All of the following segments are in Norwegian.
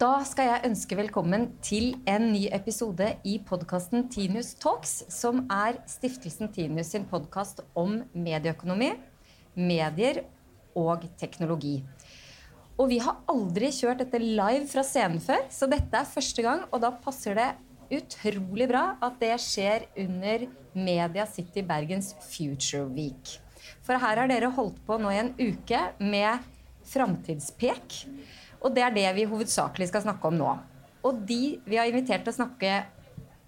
Da skal jeg ønske velkommen til en ny episode i podkasten Tinius Talks, som er stiftelsen Tinius sin podkast om medieøkonomi, medier og teknologi. Og vi har aldri kjørt dette live fra scenen før, så dette er første gang. Og da passer det utrolig bra at det skjer under Media City Bergens Future Week. For her har dere holdt på nå i en uke med Framtidspek. Og det er det vi hovedsakelig skal snakke om nå. Og de vi har invitert til å snakke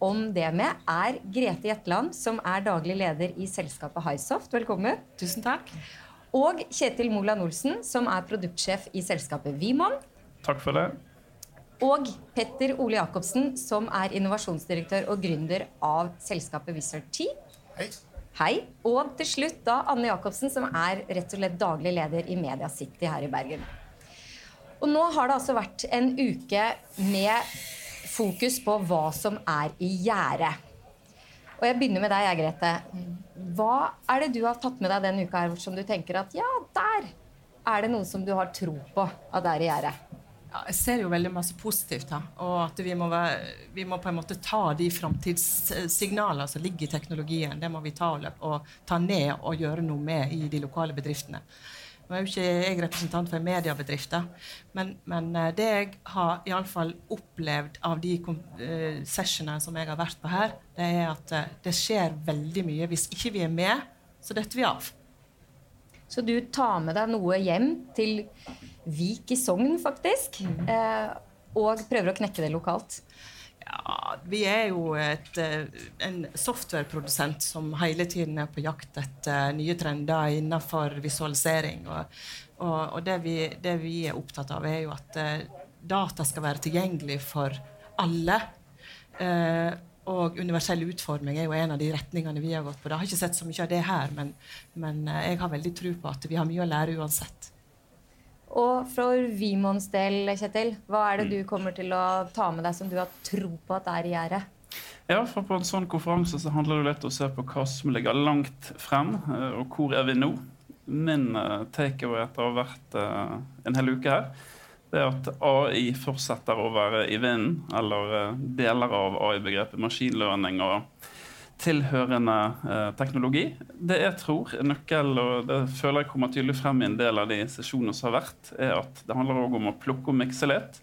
om det med, er Grete Jetland, som er daglig leder i selskapet Highsoft. Velkommen. Tusen takk. Og Kjetil Moland Olsen, som er produktsjef i selskapet Vimon. Takk for det. Og Petter Ole Jacobsen, som er innovasjonsdirektør og gründer av selskapet Wizard T. Hei. Hei. Og til slutt da Anne Jacobsen, som er rett og slett daglig leder i Media City her i Bergen. Og nå har det altså vært en uke med fokus på hva som er i gjære. Og jeg begynner med deg, jeg, Grete. Hva er det du har tatt med deg denne uka her som du tenker at ja, der er det noe som du har tro på at det er i gjære? Ja, jeg ser jo veldig masse positivt her. Og at vi må, være, vi må på en måte ta de framtidssignalene som ligger i teknologien. Det må vi ta, og ta ned og gjøre noe med i de lokale bedriftene. Nå er jo ikke jeg representant for en mediebedrift, men, men, eh, det jeg har i alle fall opplevd av de uh, sessionene som jeg har vært på her, det er at uh, det skjer veldig mye. Hvis ikke vi er med, så detter vi av. Så du tar med deg noe hjem til Vik i Sogn, faktisk, mm. og prøver å knekke det lokalt? Ja, vi er jo et, eh, en softwareprodusent som hele tiden er på jakt etter nye trender innenfor visualisering. Og, og, og det, vi, det, vi, er opptatt av, er jo at uh, data skal være tilgjengelig for alle. Eh, og universell utforming er jo en av de retningene vi har gått på. Jeg har ikke sett så mye av det her, men, men jeg har veldig tro på at vi har mye å lære uansett. Og for Vimons del, Kjetil, hva er det du kommer til å ta med deg som du har tro på at er i gjære? Ja, for På en sånn konferanse så handler det litt om å se på hva som ligger langt frem, eh, og hvor er vi nå. Min takeover takeaway etter å ha vært uh, en hel uke her, det er at AI fortsetter å være i vinden, eller deler av AI-begrepet maskinlearning og tilhørende eh, teknologi. Det jeg tror er nøkkel, og det føler jeg kommer tydelig frem i en del av de sesjonene som har vært, er at det handler også om å plukke og mikse litt.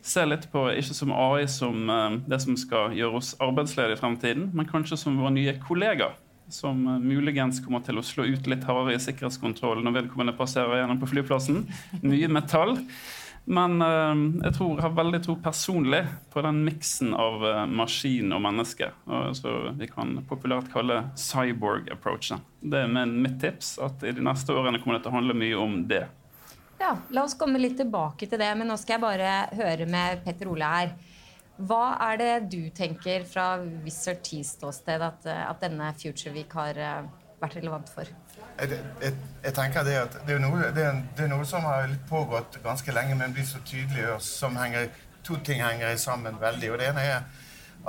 Se litt på ikke som AI som eh, det som skal gjøre oss arbeidsledige i fremtiden, men kanskje som våre nye kollegaer. Som eh, muligens kommer til å slå ut litt hardere i sikkerhetskontrollen når vedkommende passerer gjennom på flyplassen. Mye metall. Men uh, jeg tror, har veldig tro personlig på den miksen av uh, maskin og menneske. og så vi kan populært kalle cyborg-approachen. Det er mitt tips. At i de neste årene kommer det til å handle mye om det. Ja, La oss komme litt tilbake til det, men nå skal jeg bare høre med Petter Ole her. Hva er det du tenker fra Wizard T-ståsted at, at, denne Future Week har vært relevant for? Jeg, jeg, tenker Det at det er, noe, det, er, det er, noe, som har pågått ganske lenge, men blir så tydelig. og som henger, To ting henger sammen veldig. og Det ene er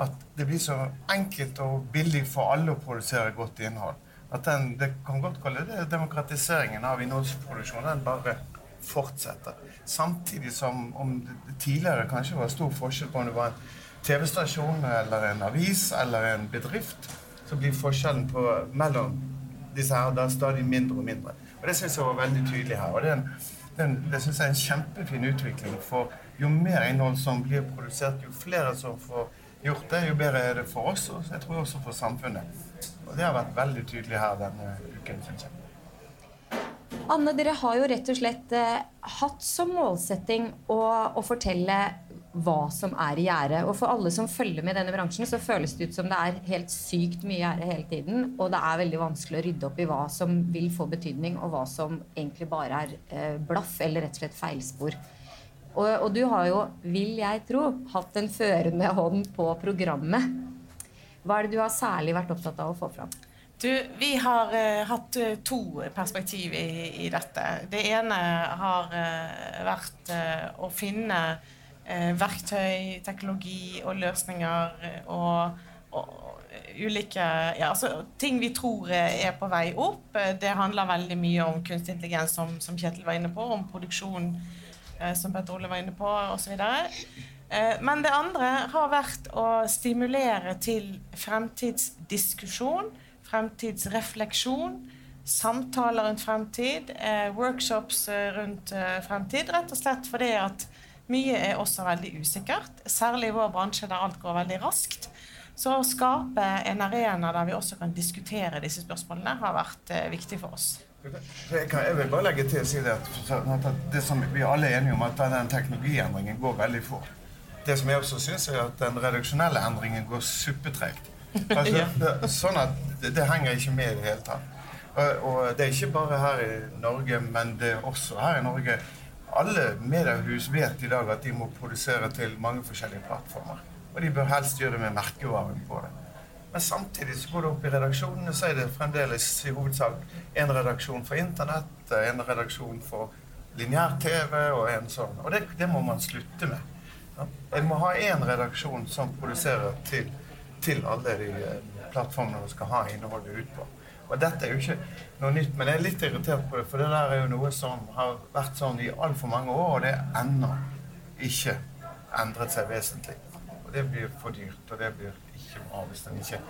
at det blir så enkelt og billig for alle å produsere godt innhold. At den, Det kan godt kalle det demokratiseringen av innholdsproduksjon. Den bare fortsetter. Samtidig som om det tidligere kanskje var stor forskjell på om det var en TV-stasjon eller en avis eller en bedrift, så blir forskjellen på, mellom disse her da stadig mindre og mindre. Og Det syns jeg var veldig tydelig her. og Det, det, synes jeg er en kjempefin utvikling. For jo mer innhold som blir produsert, jo flere som får gjort det, jo bedre er det for oss, og jeg tror også for samfunnet. Og Det har vært veldig tydelig her denne uken, syns jeg. Anne, dere har jo rett og slett eh, hatt som målsetting å, å fortelle hva som er i gjære. Og for alle som følger med i denne bransjen, så føles det ut som det er helt sykt mye gjære hele tiden. Og det er veldig vanskelig å rydde opp i hva som vil få betydning, og hva som egentlig bare er eh, blaff eller rett og slett feilspor. Og, og, du har jo, vil jeg tro, hatt en førende hånd på programmet. Hva er det du har særlig vært opptatt av å få fram? Du, vi har uh, hatt uh, to perspektiv i, i, dette. Det ene har uh, vært å finne eh, verktøy, teknologi og løsninger eh, og, og ulike ja, altså, ting vi tror er på vei opp. Det handler veldig mye om kunstig intelligens, som, som Kjetil var inne på, om produksjon eh, som Petter Ole var inne på, osv. Eh, men det andre har vært å stimulere til fremtidsdiskusjon, fremtidsrefleksjon, samtaler rundt fremtid, eh, workshops eh, rundt eh, fremtid. Rett og slett fordi at mye er også veldig usikkert, særlig i vår bransje der alt går veldig raskt. Så å skape en arena der vi også kan diskutere disse spørsmålene, har vært eh, viktig for oss. Jeg, kan, jeg vil bare legge til å si det at, det som vi alle er enige om, at den teknologiendringen går veldig fort. Det som jeg også syns, er at den redaksjonelle endringen går suppetregt. Altså, det, sånn at det, det, henger ikke med i det hele tatt. Og, og, det er ikke bare her i Norge, men det er også her i Norge. Alle mediehus vet i dag at de må produsere til mange forskjellige plattformer. Og de bør helst gjøre det med merkevaren på det. Men samtidig så går det opp i redaksjonene, så er det fremdeles i hovedsak en redaksjon for internett, en redaksjon for lineær-TV og en sånn. Og det, det, må man slutte med. En må ha én redaksjon som produserer til, til alle de eh, plattformene man skal ha innholdet ut på. Og dette er jo ikke noe nytt, men jeg er litt irritert på det, for det der er jo noe som har vært sånn i altfor mange år, og det er ennå ikke endret seg vesentlig Og det blir for dyrt, og det blir ikke bra hvis en ikke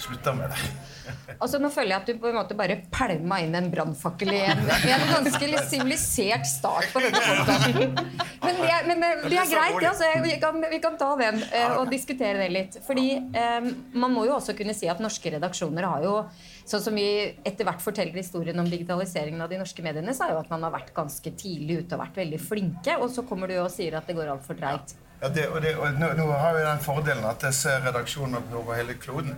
slutter med det. altså Nå føler jeg at du på en måte bare pælma inn en brannfakkel i en, en ganske sivilisert start på denne podkasten. Men, det, men det er greit. Altså, vi, kan, vi, kan, ta den uh, og diskutere det litt. Fordi um, man må jo også kunne si at norske redaksjoner har jo Sånn som vi etter hvert forteller historien om digitaliseringen av de norske mediene, så er jo at man har vært ganske tidlig ute og vært veldig flinke, og så kommer du og sier at det går altfor treigt. Ja, det, og det, og nå, nå, har vi den fordelen at jeg ser redaksjonen over hele kloden.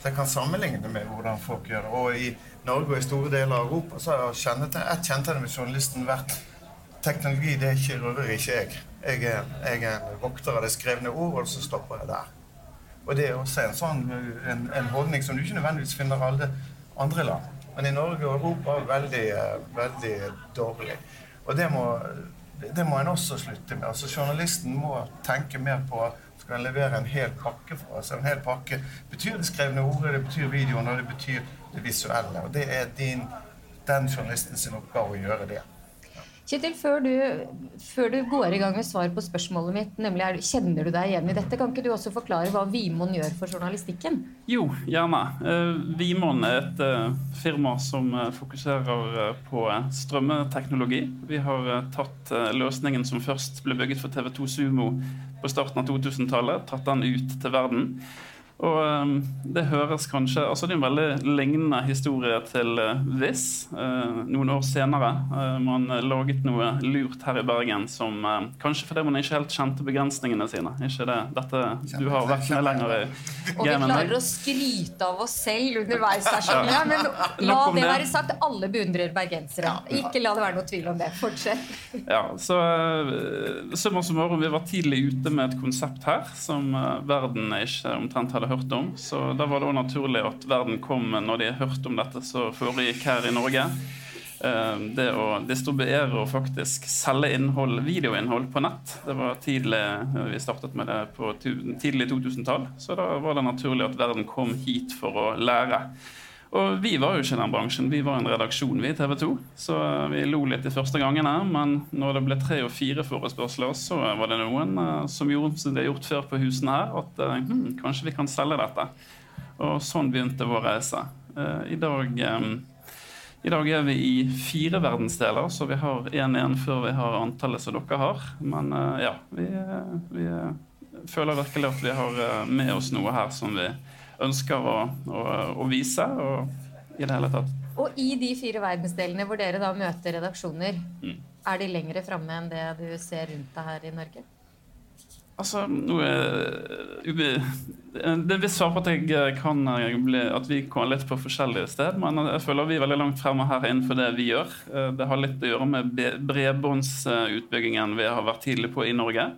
Så jeg kan sammenligne med hvordan folk gjør det. Og i Norge og i store deler av Europa så har et det med journalisten vært teknologi. Det ikke, rører ikke jeg. Jeg er, jeg er, en vokter av det skrevne ord, og så stopper jeg der. Og det også en sånn en, en holdning som du ikke nødvendigvis finner alle andre land. Men i Norge og Europa veldig, veldig dårlig. Og det må det må en også slutte med. Altså Journalisten må tenke mer på skal en levere en hel pakke for oss. En hel pakke betyr det skrevne ordet, det betyr videoen, og det betyr det visuelle. Og det er din, den journalisten sin oppgave å gjøre det. Kjetil, før du, før du, går i gang med svar på spørsmålet mitt, nemlig er, kjenner du deg igjen i dette, kan ikke du også forklare hva Vimon gjør for journalistikken? Jo, gjerne. Uh, Vimon er et uh, firma som uh, fokuserer på strømmeteknologi. Vi har tatt løsningen som først ble bygget for TV2 Sumo på starten av 2000-tallet, tatt den ut til verden. Og um, det høres kanskje altså Det er en veldig lignende historie til uh, Viss. Uh, noen år senere. Uh, man laget noe lurt her i Bergen som uh, Kanskje fordi man ikke helt kjente begrensningene sine. Ikke det? Dette, du har vært med lenger i gamet. Og vi klarer å skryte av oss selv underveis her, skjønner jeg. Men la det være sagt. Alle beundrer bergensere. Ikke la det være noe tvil om det. Fortsett. Ja, så summa summarum, vi var tidlig ute med et konsept her som verden ikke omtrent hadde hørt om. Så da var det òg naturlig at verden kom når de hørte om dette som foregikk her i Norge. Eh, det å distribuere og faktisk selge innhold, videoinnhold på nett. Det var tidlig, Vi startet med det på tidlig 2000-tall, så da var det naturlig at verden kom hit for å lære. Og vi var jo ikke i den bransjen, vi var en redaksjon vi i TV 2. Så vi lo litt de første gangene, men når det ble tre og fire forespørsler, så var det noen uh, som gjorde som de har gjort før på husene her, at uh, hm, kanskje vi kan selge dette. Og sånn begynte vår reise. Uh, I dag i dag er vi i fire verdensdeler, så vi har én igjen før vi har antallet som dere har. Men ja, vi, vi føler virkelig at vi har med oss noe her som vi ønsker å, å, å vise. Og i det hele tatt. Og i de fire verdensdelene hvor dere da møter redaksjoner, mm. er de lengre framme enn det du ser rundt deg her i Norge? Altså, noe, Det er en viss fare for at, jeg kan bli, at vi kommer litt på forskjellige steder, men jeg føler vi er veldig langt fremme her innenfor det vi gjør. Eh, det har litt å gjøre med bredbåndsutbyggingen vi har vært tidlig på i Norge.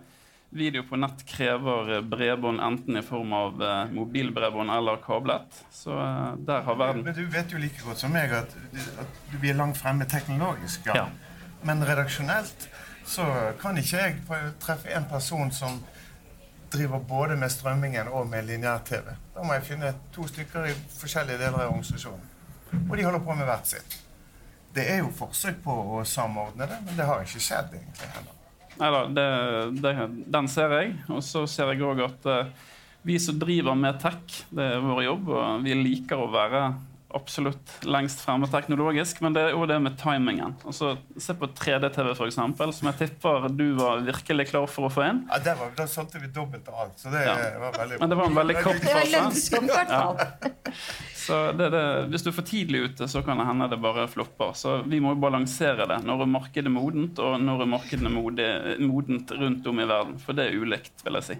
Video på nett krever bredbånd enten i form av eh, mobilbredbånd eller kablet. Så eh, der har verden Men Du vet jo like godt som meg at, at vi er langt fremme teknologisk. Ja. ja. Men redaksjonelt så kan ikke jeg treffe en person som driver både med strømmingen og med lineær-TV. Da må jeg finne to stykker i forskjellige deler av organisasjonen. Og de holder på med hvert sitt. Det er jo forsøk på å samordne det, men det har ikke skjedd egentlig heller. Det, det, den ser jeg. Og så ser jeg òg at eh, vi som driver med tech, det er vår jobb, og vi liker å være absolutt lengst fremme teknologisk, men det er jo det med timingen. Altså, se på 3D-TV, f.eks., som jeg tipper du var virkelig klar for å få inn. Ja, det var, da solgte vi dobbelt av alt, så det Ja. var veldig Men det var en veldig kort Det var lønnsomt, i hvert fall. Så det, det, hvis du er for tidlig ute, så kan det hende det bare flopper. Så vi må jo balansere det. Når er markedet modent, og når er markedet er modent rundt om i verden. For det er ulikt, vil jeg si.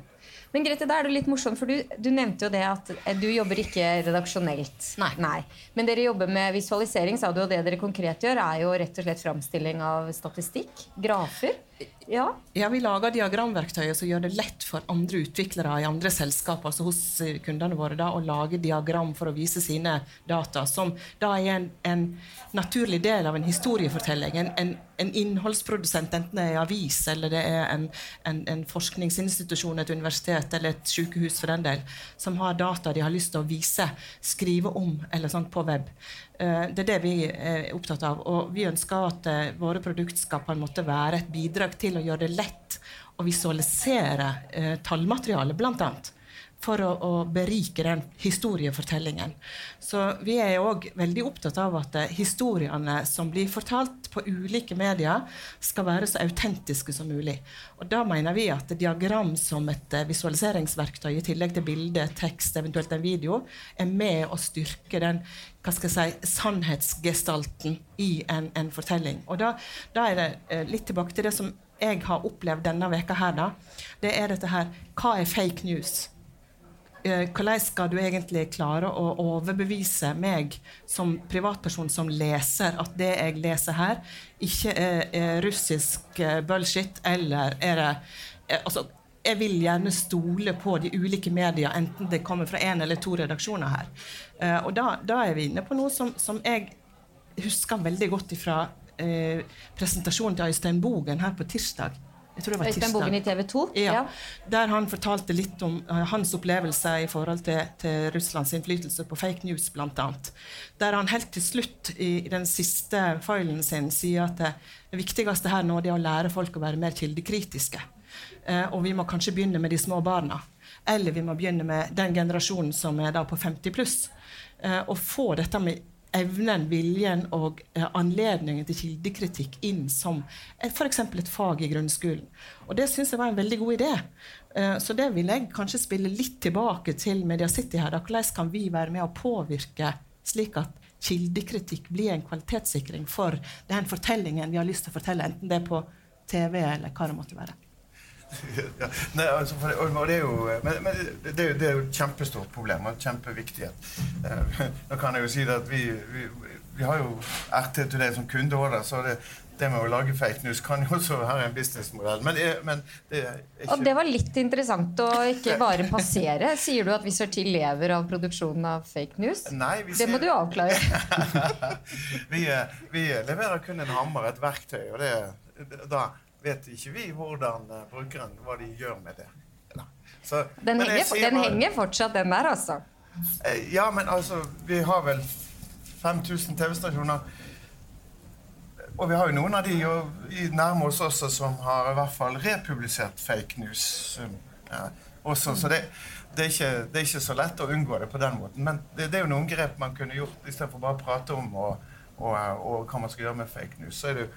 Men Grete, da er det litt morsomt, for du, du nevnte jo det at eh, du jobber ikke redaksjonelt. Nei. Men dere jobber med visualisering, sa du, og det dere konkret gjør, er jo rett og slett framstilling av statistikk. Grafer. Ja. Ja, Vi lager diagramverktøyet som gjør det lett for andre utviklere i andre selskap altså hos eh, kundene våre da, å lage diagram for å vise sine data, som da er en, en naturlig del av en historiefortelling. En, en, en innholdsprodusent, enten det er avis eller det er en forskningsinstitusjon, et universitet eller et sykehus for den del, som har data de har lyst til å vise, skrive om eller sånt på web. Eh, Det er det vi er opptatt av. Og vi ønsker at eh, våre produkter skal på en måte være et bidrag til å gjøre det lett å visualisere eh, tallmaterialet, bl.a. For å, å berike den historiefortellingen. Så vi er òg veldig opptatt av at eh, historiene som blir fortalt på ulike medier, skal være så autentiske som mulig. Og da mener vi at diagram som et eh, visualiseringsverktøy, i tillegg til bilde, tekst, eventuelt en video, er med å styrke den hva skal jeg si, sannhetsgestalten i en, en fortelling. Og da, da er det eh, litt tilbake til det som jeg har opplevd denne veka her. da. Det er dette her Hva er fake news? Eh, hvordan skal du egentlig klare å overbevise meg som privatperson som leser, at det jeg leser her, ikke er, er russisk eh, bullshit, eller er det eh, altså, jeg vil gjerne stole på de ulike medier, enten det kommer fra én eller to redaksjoner her. Og da, da er vi inne på noe som, som jeg husker veldig godt fra eh, presentasjonen til Øystein Bogen her på tirsdag. Jeg tror det var Øystein. Bogen i TV 2. Ja, Der han fortalte litt om uh, hans opplevelse i forhold til, til Russlands innflytelse på fake news, bl.a. Der han helt til slutt i, i den siste filen sin sier at det, det viktigste her nå er å lære folk å være mer kildekritiske. Uh, og vi må kanskje begynne med de små barna. Eller vi må begynne med den generasjonen som er da på 50 pluss. Uh, og få dette med evnen, viljen og eh, anledningen til kildekritikk inn som f.eks. et fag i grunnskolen. Og det syns jeg var en veldig god idé. Eh, så det vil jeg kanskje spille litt tilbake til Media City her. Hvordan kan vi være med å påvirke slik at kildekritikk blir en kvalitetssikring for den fortellingen vi har lyst til å fortelle, enten det er på TV eller hva det måtte være. Ja, nei, altså, det, og, det er jo, men, men det, er jo, det er jo et kjempestort problem og kjempeviktighet. Eh, nå kan jeg jo si at vi, vi, vi har jo RT Today som kunde òg, så det, det med å lage fake news kan jo også være en businessmodell. Men, men det er ikke Og det var litt interessant å ikke bare passere. Sier du at Visual Til lever av produksjonen av fake news? Nei, vi Det må du avklare. vi, eh, vi leverer kun en hammer, et verktøy, og det, da vet ikke vi hvordan eh, brukeren hva de gjør med det. Så, Den henger, sier den henger fortsatt, den der, altså. Eh, Ja, men altså, vi har vel 5000 TV-stasjoner. Og vi har jo noen av de jo, i nærme oss også som har i hvert fall republisert fake news. um, Ja, også, så det, det, er ikke, det er ikke så lett å unngå det på den måten. Men det, det er jo noen grep man kunne gjort istedenfor bare å prate om og, og, og hva man skal gjøre med fake news. Så er det,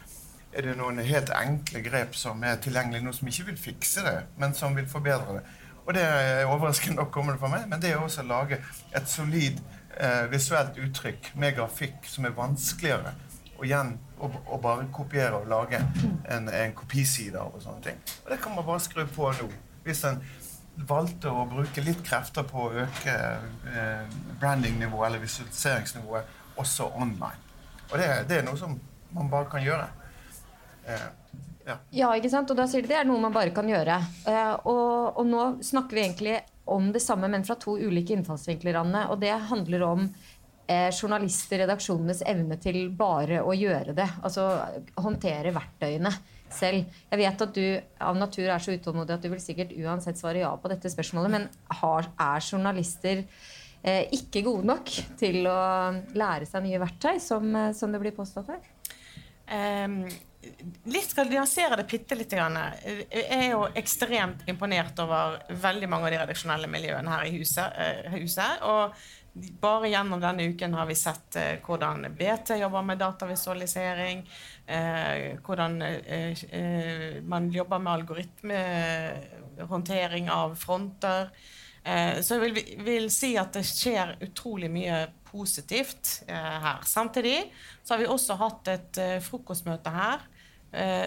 er det noen helt enkle grep som er tilgjengelige nå, som ikke vil fikse det, men som vil forbedre det. Og det er overraskende nok kommer det fra meg, men det er også å lage et solid eh, visuelt uttrykk med grafikk som er vanskeligere og igjen å, å bare kopiere og lage en, en kopiside av og sånne ting. Og det kan man bare skru på nå. Hvis en valgte å bruke litt krefter på å øke eh, brandingnivået eller visualiseringsnivået også online. Og det, det er noe som man bare kan gjøre. Eh, ja. Ja, ikke sant? Og da sier de det er noe man bare kan gjøre. Eh, og, og nå snakker vi egentlig om det samme, men fra to ulike innfallsvinkler, Anne. Og det handler om eh, journalister, redaksjonenes evne til bare å gjøre det. Altså håndtere verktøyene selv. Jeg vet at du av natur er så utålmodig at du vil sikkert uansett svare ja på dette spørsmålet, men har, er journalister eh, ikke gode nok til å lære seg nye verktøy, som, eh, som det blir påstått her? Ehm, litt skal nyansere det bitte litt. Jeg er jo ekstremt imponert over veldig mange av de redaksjonelle miljøene her i huset. huset og bare gjennom denne uken har vi sett eh, hvordan BT jobber med datavisualisering. Eh, hvordan eh, eh, man jobber med algoritmehåndtering av fronter. Eh, så jeg vil, vil, si at det skjer utrolig mye positivt eh, her. Samtidig så har vi også hatt et frokostmøte her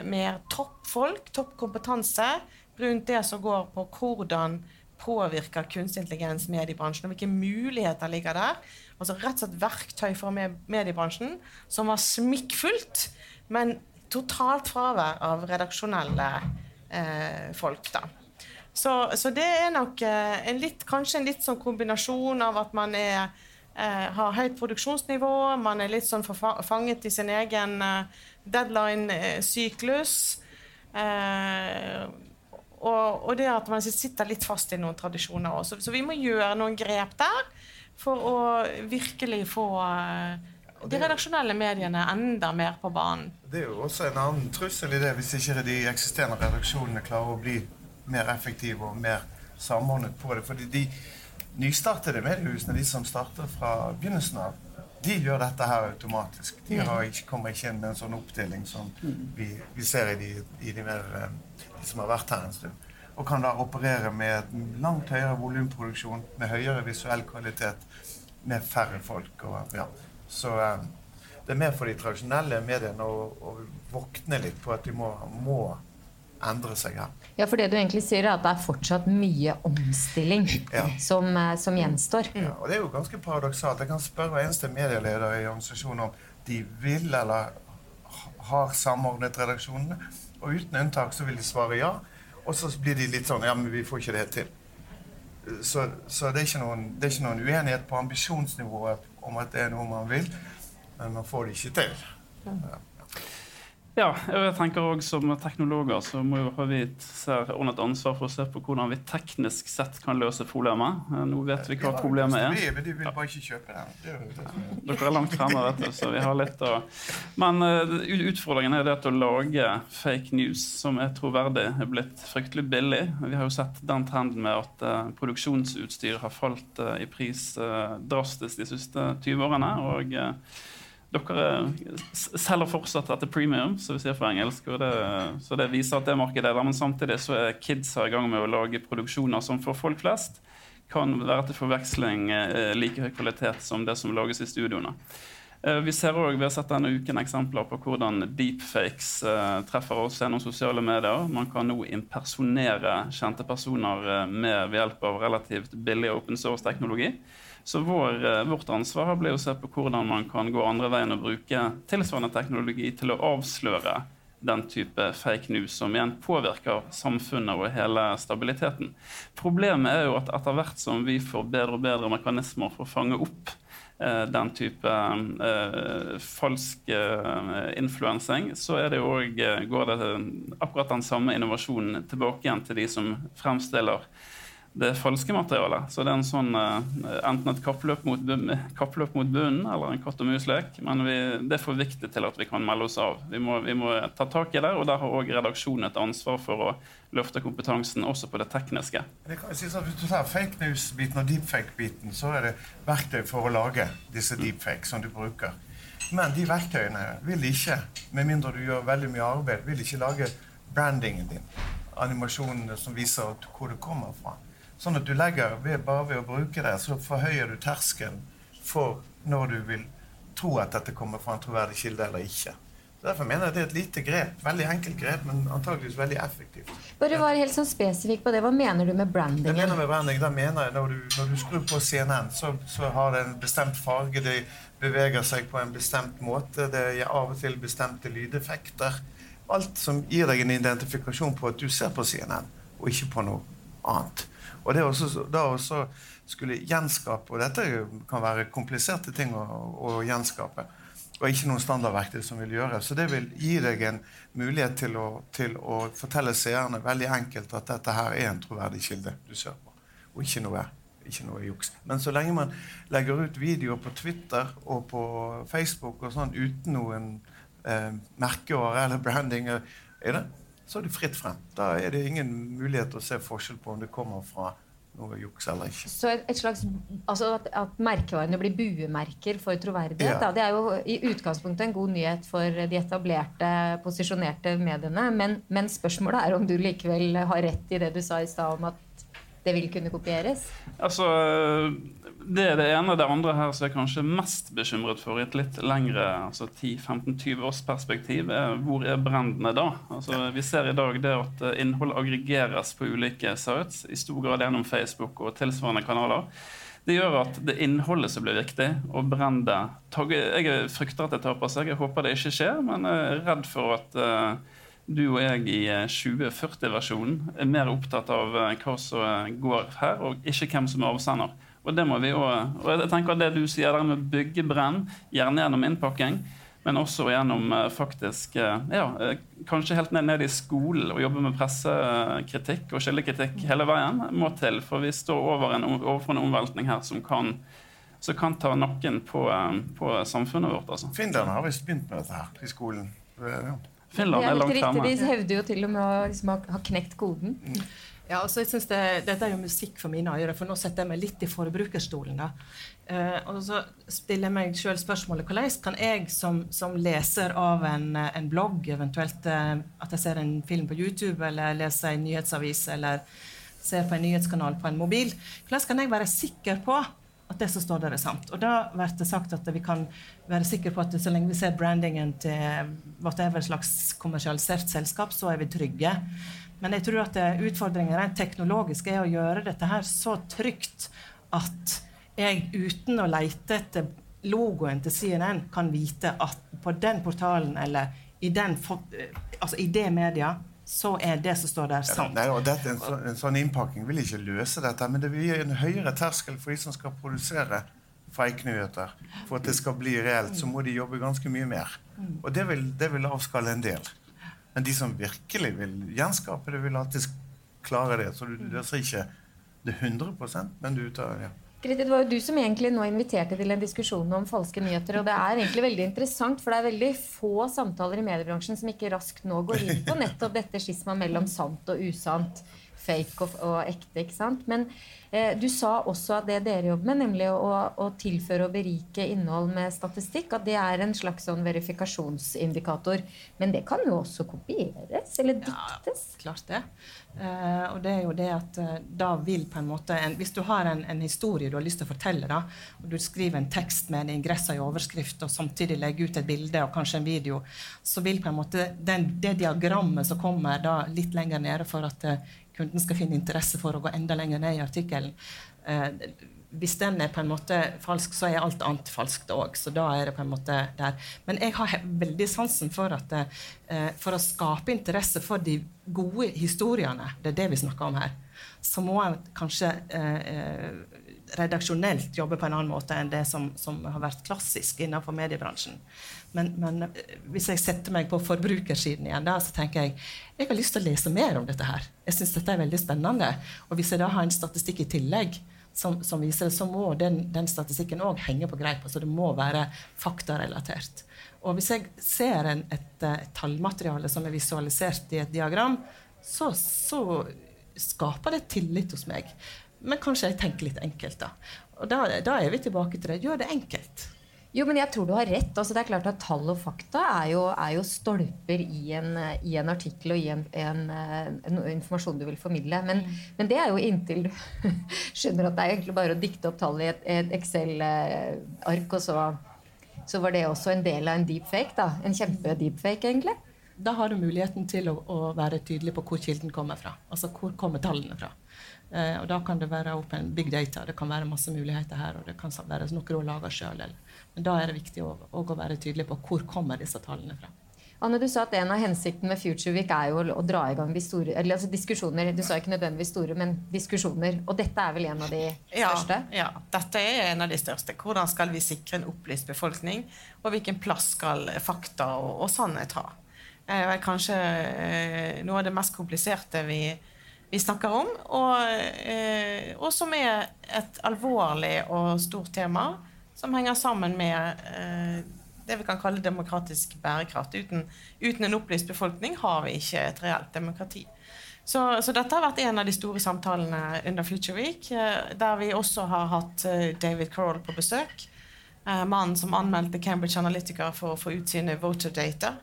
med toppfolk, toppkompetanse, rundt det som går på hvordan påvirker kunstig intelligens mediebransjen, og hvilke muligheter ligger der. Altså rett og slett verktøy for mediebransjen som var smikkfullt, men totalt fravær av redaksjonelle eh, folk. da. Så, så, det er nok eh, en litt, kanskje en litt sånn kombinasjon av at man er, eh, har høyt produksjonsnivå, man er litt sånn fanget i sin egen eh, deadline-syklus. Eh, og, og, det at man sitter litt fast i noen tradisjoner også. Så, vi må gjøre noen grep der for å virkelig få de redaksjonelle mediene enda mer på banen. Det er jo også en annen trussel i det, hvis ikke de eksisterende redaksjonene klarer å bli mer effektive og mer samordnet på det. Fordi de nystartede mediehusene, de som starter fra begynnelsen av, de gjør dette her automatisk. De ikke, kommer ikke inn med en sånn oppdeling som vi, vi ser i de, i de mer de, som har vært her en stund. Og kan da operere med langt høyere volumproduksjon, med høyere visuell kvalitet, med færre folk. Og, ja. Så um, det er mer for de tradisjonelle mediene å, å våkne litt på at de må, må endre seg her. Ja, for det du egentlig sier er at det er fortsatt mye omstilling ja. som, eh, som, gjenstår. Ja, og det er jo ganske paradoksalt. Jeg kan spørre hver eneste medieleder i organisasjonen om de vil eller har samordnet redaksjonene. Og uten unntak så vil de svare ja. Og så blir de litt sånn Ja, men vi får ikke det til. Så, så det, er noen, det, er ikke noen, uenighet på ambisjonsnivået om at det er noe man vil, men man får det ikke til. Ja. Ja, jeg tenker også Som teknologer så må jo ha vi ser et ansvar for å se på hvordan vi teknisk sett kan løse problemet. Eh, nå vet vi hva problemet er. Men de vil bare ikke kjøpe den. Dere er langt fremme, vet du, så vi har litt å Men uh, utfordringen er det at å lage fake news som er troverdig, er blitt fryktelig billig. Vi har jo sett den trenden med at uh, produksjonsutstyr har falt i pris drastisk de siste 20 årene. og dere selger fortsatt etter premium, som vi sier på engelsk. Det, så det viser at det markedet er der. Men samtidig så er kidsa i gang med å lage produksjoner som for folk flest kan være til forveksling eh, like høy kvalitet som det som lages i studioene. Eh, vi ser også, vi har sett denne uken eksempler på hvordan deepfakes eh, treffer oss gjennom sosiale medier. Man kan nå impersonere kjente personer eh, med ved hjelp av relativt billig open source-teknologi. Så vår, eh, vårt ansvar blir å se på hvordan man kan gå andre veien og bruke tilsvarende teknologi til å avsløre den type fake news, som igjen påvirker samfunnet og hele stabiliteten. Problemet er jo at etter hvert som vi får bedre og bedre mekanismer for å fange opp eh, den type eh, falsk eh, influensing, så det også, eh, går det akkurat den samme innovasjonen tilbake igjen til de som fremstiller det falske materialet. Så det er en sånn, uh, enten et kappløp mot, kappløp mot, bunnen eller en katt og mus-lek. Men vi, det er for viktig til at vi kan melde oss av. Vi må, vi må ta tak i det, og der har òg redaksjonen et ansvar for å løfte kompetansen også på det tekniske. Det kan si sånn, hvis du tar fake news-biten og deepfake-biten, så er det verktøy for å lage disse deepfake som du bruker. Men de verktøyene vil ikke, med mindre du gjør veldig mye arbeid, vil ikke lage brandingen din. Animasjonene som viser hvor det kommer fra. Sånn at du legger, ved, bare ved å bruke det, så forhøyer du terskelen for når du vil tro at dette kommer fra en troverdig kilde eller ikke. Så Derfor mener jeg det er et lite grep. Veldig enkelt grep, men antageligvis veldig effektivt. Bare være helt sånn spesifikk på det. Hva mener du med branding? Jeg mener med branding, da mener jeg Når du, når du skrur på CNN, så, så, har det en bestemt farge. Det beveger seg på en bestemt måte. Det gir av og til bestemte lydeffekter. Alt som gir deg en identifikasjon på at du ser på CNN, og ikke på noe annet. Og det også, da også skulle gjenskape Og dette kan være kompliserte ting å, å gjenskape. Og ikke noen standardverktøy som vil gjøre. Så det vil gi deg en mulighet til å, til å fortelle seerne veldig enkelt at dette her er en troverdig kilde du ser på, og ikke noe, ikke noe juks. Men så lenge man legger ut videoer på Twitter og på Facebook og sånn uten noen eh, merkeår eller branding, er det, så er det fritt frem. Da er det ingen mulighet til å se forskjell på om det kommer fra noe juks eller ikke. Så et, slags, altså at, at, merkevarene blir buemerker for troverdighet, ja. det er jo i utgangspunktet en god nyhet for de etablerte, posisjonerte mediene. Men, men spørsmålet er om du likevel har rett i det du sa i stad om at det vil kunne kopieres? Altså, Det er det ene. Det andre her som jeg er kanskje mest bekymret for i et litt lengre altså 10-15-20 års perspektiv, er hvor er brendene da? Altså, vi ser i dag det at innhold aggregeres på ulike sites, i stor grad gjennom Facebook og tilsvarende kanaler. Det gjør at det er innholdet som blir viktig, og brandet Jeg frykter at det taper seg. Jeg håper det ikke skjer, men jeg er redd for at uh, du og jeg i 2040-versjonen eh, er mer opptatt av eh, hva som eh, går her, og ikke hvem som er avsender. Og det må vi også, og jeg tenker det du sier der med byggebrenn, gjerne gjennom innpakking, men også gjennom faktisk ja, Kanskje helt ned, ned i skolen og jobbe med pressekritikk og kildekritikk hele veien må til. For vi står over en, overfor en omveltning her som kan, som kan ta nakken på, på samfunnet vårt. Altså. Finland har visst begynt med dette her i skolen. Ja. Finland er, langt framme. De hevder jo til og med å liksom, ha knekt koden. Ja, altså jeg synes det, Dette er jo musikk for mine ører, for nå setter jeg meg litt i forbrukerstolen. da. Eh, og så stiller jeg meg sjøl spørsmålet hvordan kan jeg som, som leser av en, en blogg, eventuelt uh, at jeg ser en film på YouTube eller leser en nyhetsavis eller ser på en nyhetskanal på en mobil, hvordan kan jeg være sikker på at det som står der, er sant. Og da blir det sagt at vi kan være sikre på at så lenge vi ser brandingen til whatever slags kommersialisert selskap, så er vi trygge. Men jeg tror at utfordringen rent teknologisk er å gjøre dette her så trygt at jeg uten å leite etter logoen til CNN kan vite at på den portalen eller i, den, altså i det media så er det som står der, sant. Nei, og dette, en, sånn, en sånn innpakking vil ikke løse dette, men det vil gi en høyere terskel for de som skal produsere fake-nyheter. For at det skal bli reelt, så må de jobbe ganske mye mer. Og det vil, det vil avskalle en del. Men de som virkelig vil gjenskape det, vil alltid klare det. Så du løser ikke det 100 men du tar ja. Grete, det var jo du som egentlig nå inviterte til en diskusjon om falske nyheter. Og det er egentlig veldig interessant, for det er veldig få samtaler i mediebransjen som ikke raskt nå går inn på nettopp dette skismaet mellom sant og usant. Fake og, og ekte. ikke sant? Men du sa også at det dere jobber med, nemlig å, å, tilføre og berike innhold med statistikk, at det er en slags sånn verifikasjonsindikator. Men det kan jo også kopieres eller diktes? Ja, klart det. Uh, og det er jo det at uh, da vil på en måte en, Hvis du har en, en, historie du har lyst til å fortelle, da, og du skriver en tekst med en ingress i overskrift, og samtidig legger ut et bilde og kanskje en video, så vil på en måte den, det diagrammet som kommer da litt lenger nede for at kunden skal finne interesse for å gå enda lenger ned i artikkelen. Eh, hvis den er på en måte falsk, så er alt annet falskt òg. En. Men jeg har veldig sansen for at eh, for å skape interesse for de gode historiene, det er det vi snakker om her, så må jeg kanskje eh, eh redaksjonelt jobbe på en annen måte enn det som, som har vært klassisk innenfor mediebransjen. Men, men, eh, hvis jeg setter meg på forbrukersiden igjen, da, så tenker jeg jeg har lyst til å lese mer om dette her. Jeg synes dette er veldig spennende. Og hvis jeg da har en statistikk i tillegg som, som viser det, så må den, den statistikken òg henge på greip. Altså det må være faktarelatert. Og hvis jeg ser en, et, et, tallmateriale som er visualisert i et diagram, så, så skaper det tillit hos meg. Men kanskje jeg tenker litt enkelt, da. Og da, da er vi tilbake til det. Gjør det enkelt. Jo, men jeg tror du har rett. Altså, det er klart at Tall og fakta er jo, er jo stolper i en, i en, artikkel og i en, en, en, informasjon du vil formidle. Men, mm. men, det er jo inntil du skjønner at det er egentlig bare å dikte opp tall i et, et Excel-ark, og så, så, var det også en del av en deepfake. da. En kjempe-deepfake, egentlig. Da har du muligheten til å, å være tydelig på hvor kilden kommer fra. Altså hvor kommer tallene fra. Eh, og da kan det være open big data. Det kan være masse muligheter her. og det kan være noe du lager selv. Men da er det viktig å, å være tydelig på hvor kommer disse tallene fra. Anne, du sa at En av hensiktene med Future Week er jo å dra i gang de store, eller altså diskusjoner. Du sa ikke nødvendigvis store, men diskusjoner. Og dette er vel en av de største? Ja, ja, dette er en av de største. Hvordan skal vi sikre en opplyst befolkning? Og hvilken plass skal fakta og, og sannhet ha? Det er kanskje eh, noe av det mest kompliserte vi, vi snakker om, og, eh, og, som er et alvorlig og stort tema som henger sammen med eh, det vi kan kalle demokratisk bærekraft. Uten, uten en opplyst befolkning har vi ikke et reelt demokrati. Så, så, dette har vært en av de store samtalene under Future Week, eh, der vi også har hatt eh, David Crowell på besøk. Eh, mannen som anmeldte Cambridge Analytica for å få ut sine voter data.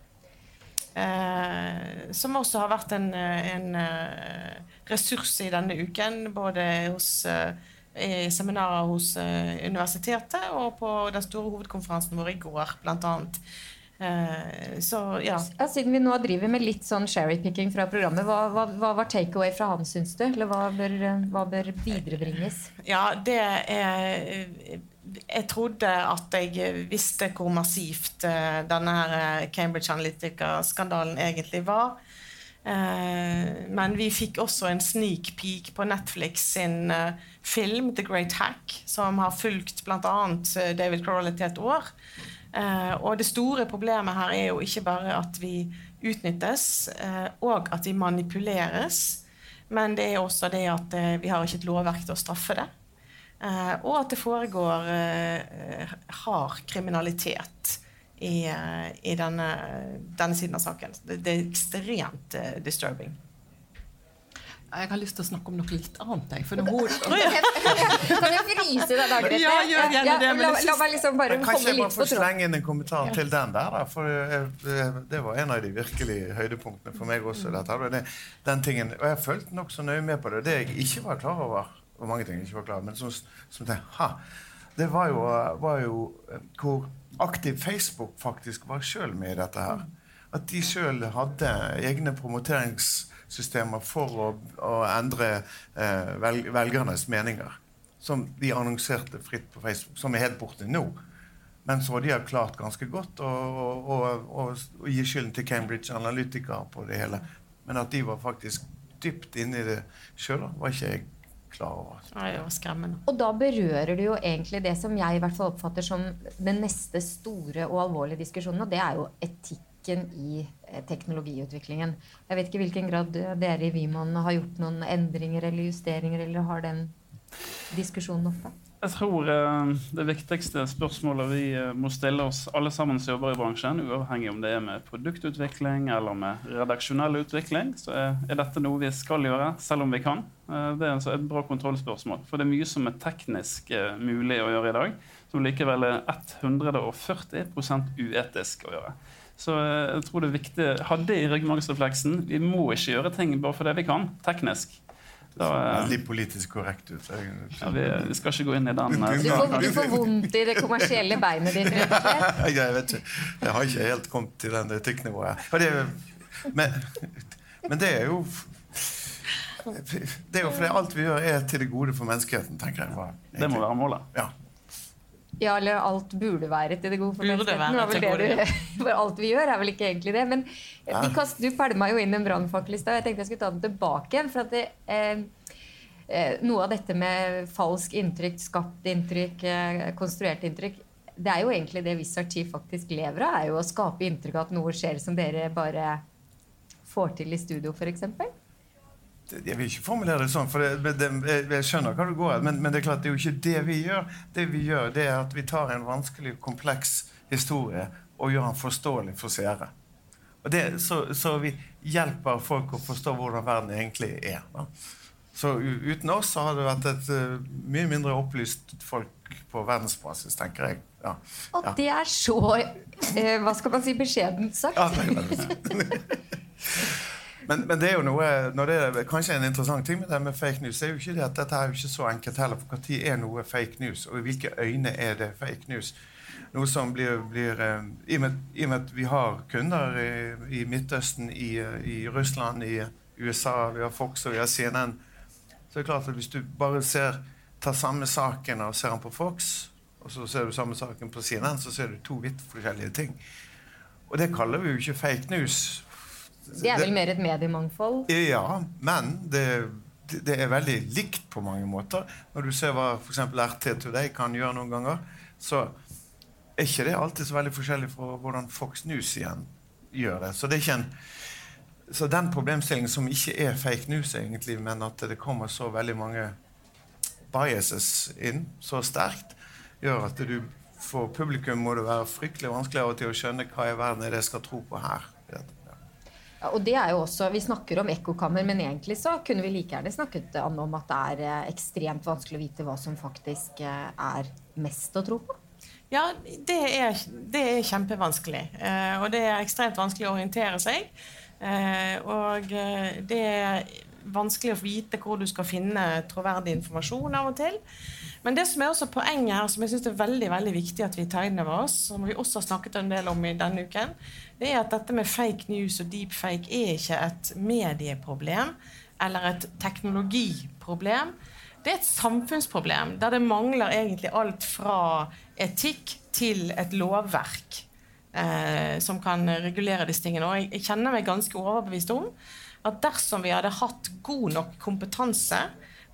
Eh, som også har vært en, en ressurs i denne uken, både hos i seminarer hos universitetet og på den store hovedkonferansen vår i går, blant annet. Eh, så, ja. Siden vi nå driver med litt sånn cherrypicking fra programmet, hva, hva, hva var takeaway fra han, syns du? Eller hva bør, hva bør viderebringes? Ja, det er jeg trodde at jeg visste hvor massivt denne her eh, Cambridge Analytica-skandalen egentlig var. Men vi fikk også en sneak peek på Netflix sin film The Great Hack, som har fulgt bl.a. David Crowley til et år. Eh, og det store problemet her er jo ikke bare at vi utnyttes, eh, og at vi manipuleres, men det er også det at eh, vi har ikke et lovverk til å straffe det. og at det foregår hard kriminalitet i, i denne, denne, siden av saken. Det er ekstremt disturbing. Jeg har lyst til å snakke om noe litt annet. Jeg, for hun... kan jeg fryse deg, Dagrethe? Ja, gjør gjerne det. la, la, meg liksom bare holde litt på Kanskje jeg bare får slenge inn en kommentar til den der. Da, for eh, Det var en av de virkelig høydepunktene for meg også. Dette. Det, den tingen, og Jeg fulgte nokså nøye med på det. Det jeg ikke var klar over, og mange ting jeg ikke var klar over, men som, som tenkte, ha, det var jo, var jo, eh, hvor aktiv Facebook faktisk var sjøl med i dette her. At de sjøl hadde egne promoterings systemer for å, å endre eh, velgernes meninger. Som de annonserte fritt på Facebook, som er helt borte nå. Men så de har klart ganske godt å, å, å, å gi skylden til Cambridge Analytica på det hele. Men at de var faktisk dypt inne i det sjøl, var ikke jeg klar over. Ja, det var skremmende. Og da berører du jo egentlig det som jeg i hvert fall oppfatter som den neste store og alvorlige diskusjonen, og det er jo etikk dynamikken i eh, teknologiutviklingen. Jeg vet ikke i hvilken grad dere i Viman har gjort noen endringer eller justeringer, eller har den diskusjonen oppe? Jeg tror eh, det viktigste spørsmålet vi eh, må stille oss alle sammen som jobber i bransjen, uavhengig om det er med produktutvikling eller med redaksjonell utvikling, så er dette noe vi skal gjøre, selv om vi kan. Det er altså et bra kontrollspørsmål. For det er mye som er teknisk mulig å gjøre i dag, som likevel er 140 uetisk å gjøre. Så eh, jeg tror det er viktig Ha det i ryggmargsrefleksen. Vi må ikke gjøre ting bare fordi vi kan, teknisk. Da, eh, Veldig politisk korrekt ut. Ja, vi, vi, skal ikke gå inn i den. Eh, du får, du får vondt i det kommersielle beinet ditt? Jeg vet ikke. Jeg har ikke helt kommet til den etikknivået. Det, men, men det er jo det er jo fordi alt vi gjør, er til det gode for menneskeheten, tenker jeg. Det må være målet. Ja. Ja, eller alt burde være til det gode for menneskeheten. For alt vi gjør, er vel ikke egentlig det. Men ja. kast, du pælma jo inn en brannfakkel i stad. Jeg tenkte jeg skulle ta den tilbake igjen. For at det, eh, eh, noe av dette med falsk inntrykk, skapt inntrykk, eh, konstruert inntrykk Det er jo egentlig det Wizard Chief faktisk lever av. er jo Å skape inntrykk av at noe skjer som dere bare får til i studio, f.eks. Jeg vil ikke formulere det sånn, for det, det, jeg skjønner hva det går men, men, det er klart det er jo ikke det vi gjør. Det vi gjør, det er at vi tar en vanskelig, kompleks historie og gjør den forståelig for seere. Og det, så, så, vi hjelper folk å forstå hvordan verden egentlig er. Da. Så uten oss så hadde det vært et uh, mye mindre opplyst folk på verdensbasis, tenker jeg. Ja. Og ja. det er så uh, Hva skal man si beskjedent sagt? Ja, Men, men, det er jo noe når det er kanskje en interessant ting med det med fake news, er jo ikke det at dette er jo ikke så enkelt heller. For når er noe fake news, og i hvilke øyne er det fake news? Noe som blir, blir uh, i, og med, i, og med, at vi har kunder i, i Midtøsten, i, i, Russland, i USA, vi har Fox og vi har CNN, så er det klart at hvis du bare ser, tar samme saken og ser den på Fox, og så ser du samme saken på CNN, så ser du to vidt forskjellige ting. Og det kaller vi jo ikke fake news. Det er vel mer et mediemangfold? Ja, men det, det, er veldig likt på mange måter. Når du ser hva f.eks. RT Today kan gjøre noen ganger, så er ikke det alltid så veldig forskjellig fra hvordan Fox News igjen gjør det. Så det en så den problemstillingen som ikke er fake news, egentlig, men at det kommer så veldig mange biases inn så sterkt, gjør at du for publikum må det være fryktelig vanskelig av og til å skjønne hva i verden er det jeg skal tro på her. Og det er jo også, Vi snakker om ekkokammer, men egentlig så kunne vi like gjerne snakket Anne, om at det er eh, ekstremt vanskelig å vite hva som faktisk eh, er mest å tro på. Ja, det er, det er kjempevanskelig. Eh, og det er ekstremt vanskelig å orientere seg. Og det er vanskelig å vite hvor du skal finne troverdig informasjon av og til. Men det som er også poenget her, som jeg synes er veldig veldig viktig at vi tar inn over oss, som vi også har snakket en del om i denne uken, det er at dette med fake news og deepfake er ikke et medieproblem eller et teknologiproblem. Det er et samfunnsproblem der det mangler egentlig alt fra etikk til et lovverk eh, som kan regulere disse tingene. Og jeg, jeg kjenner meg ganske overbevist om at dersom vi hadde hatt god nok kompetanse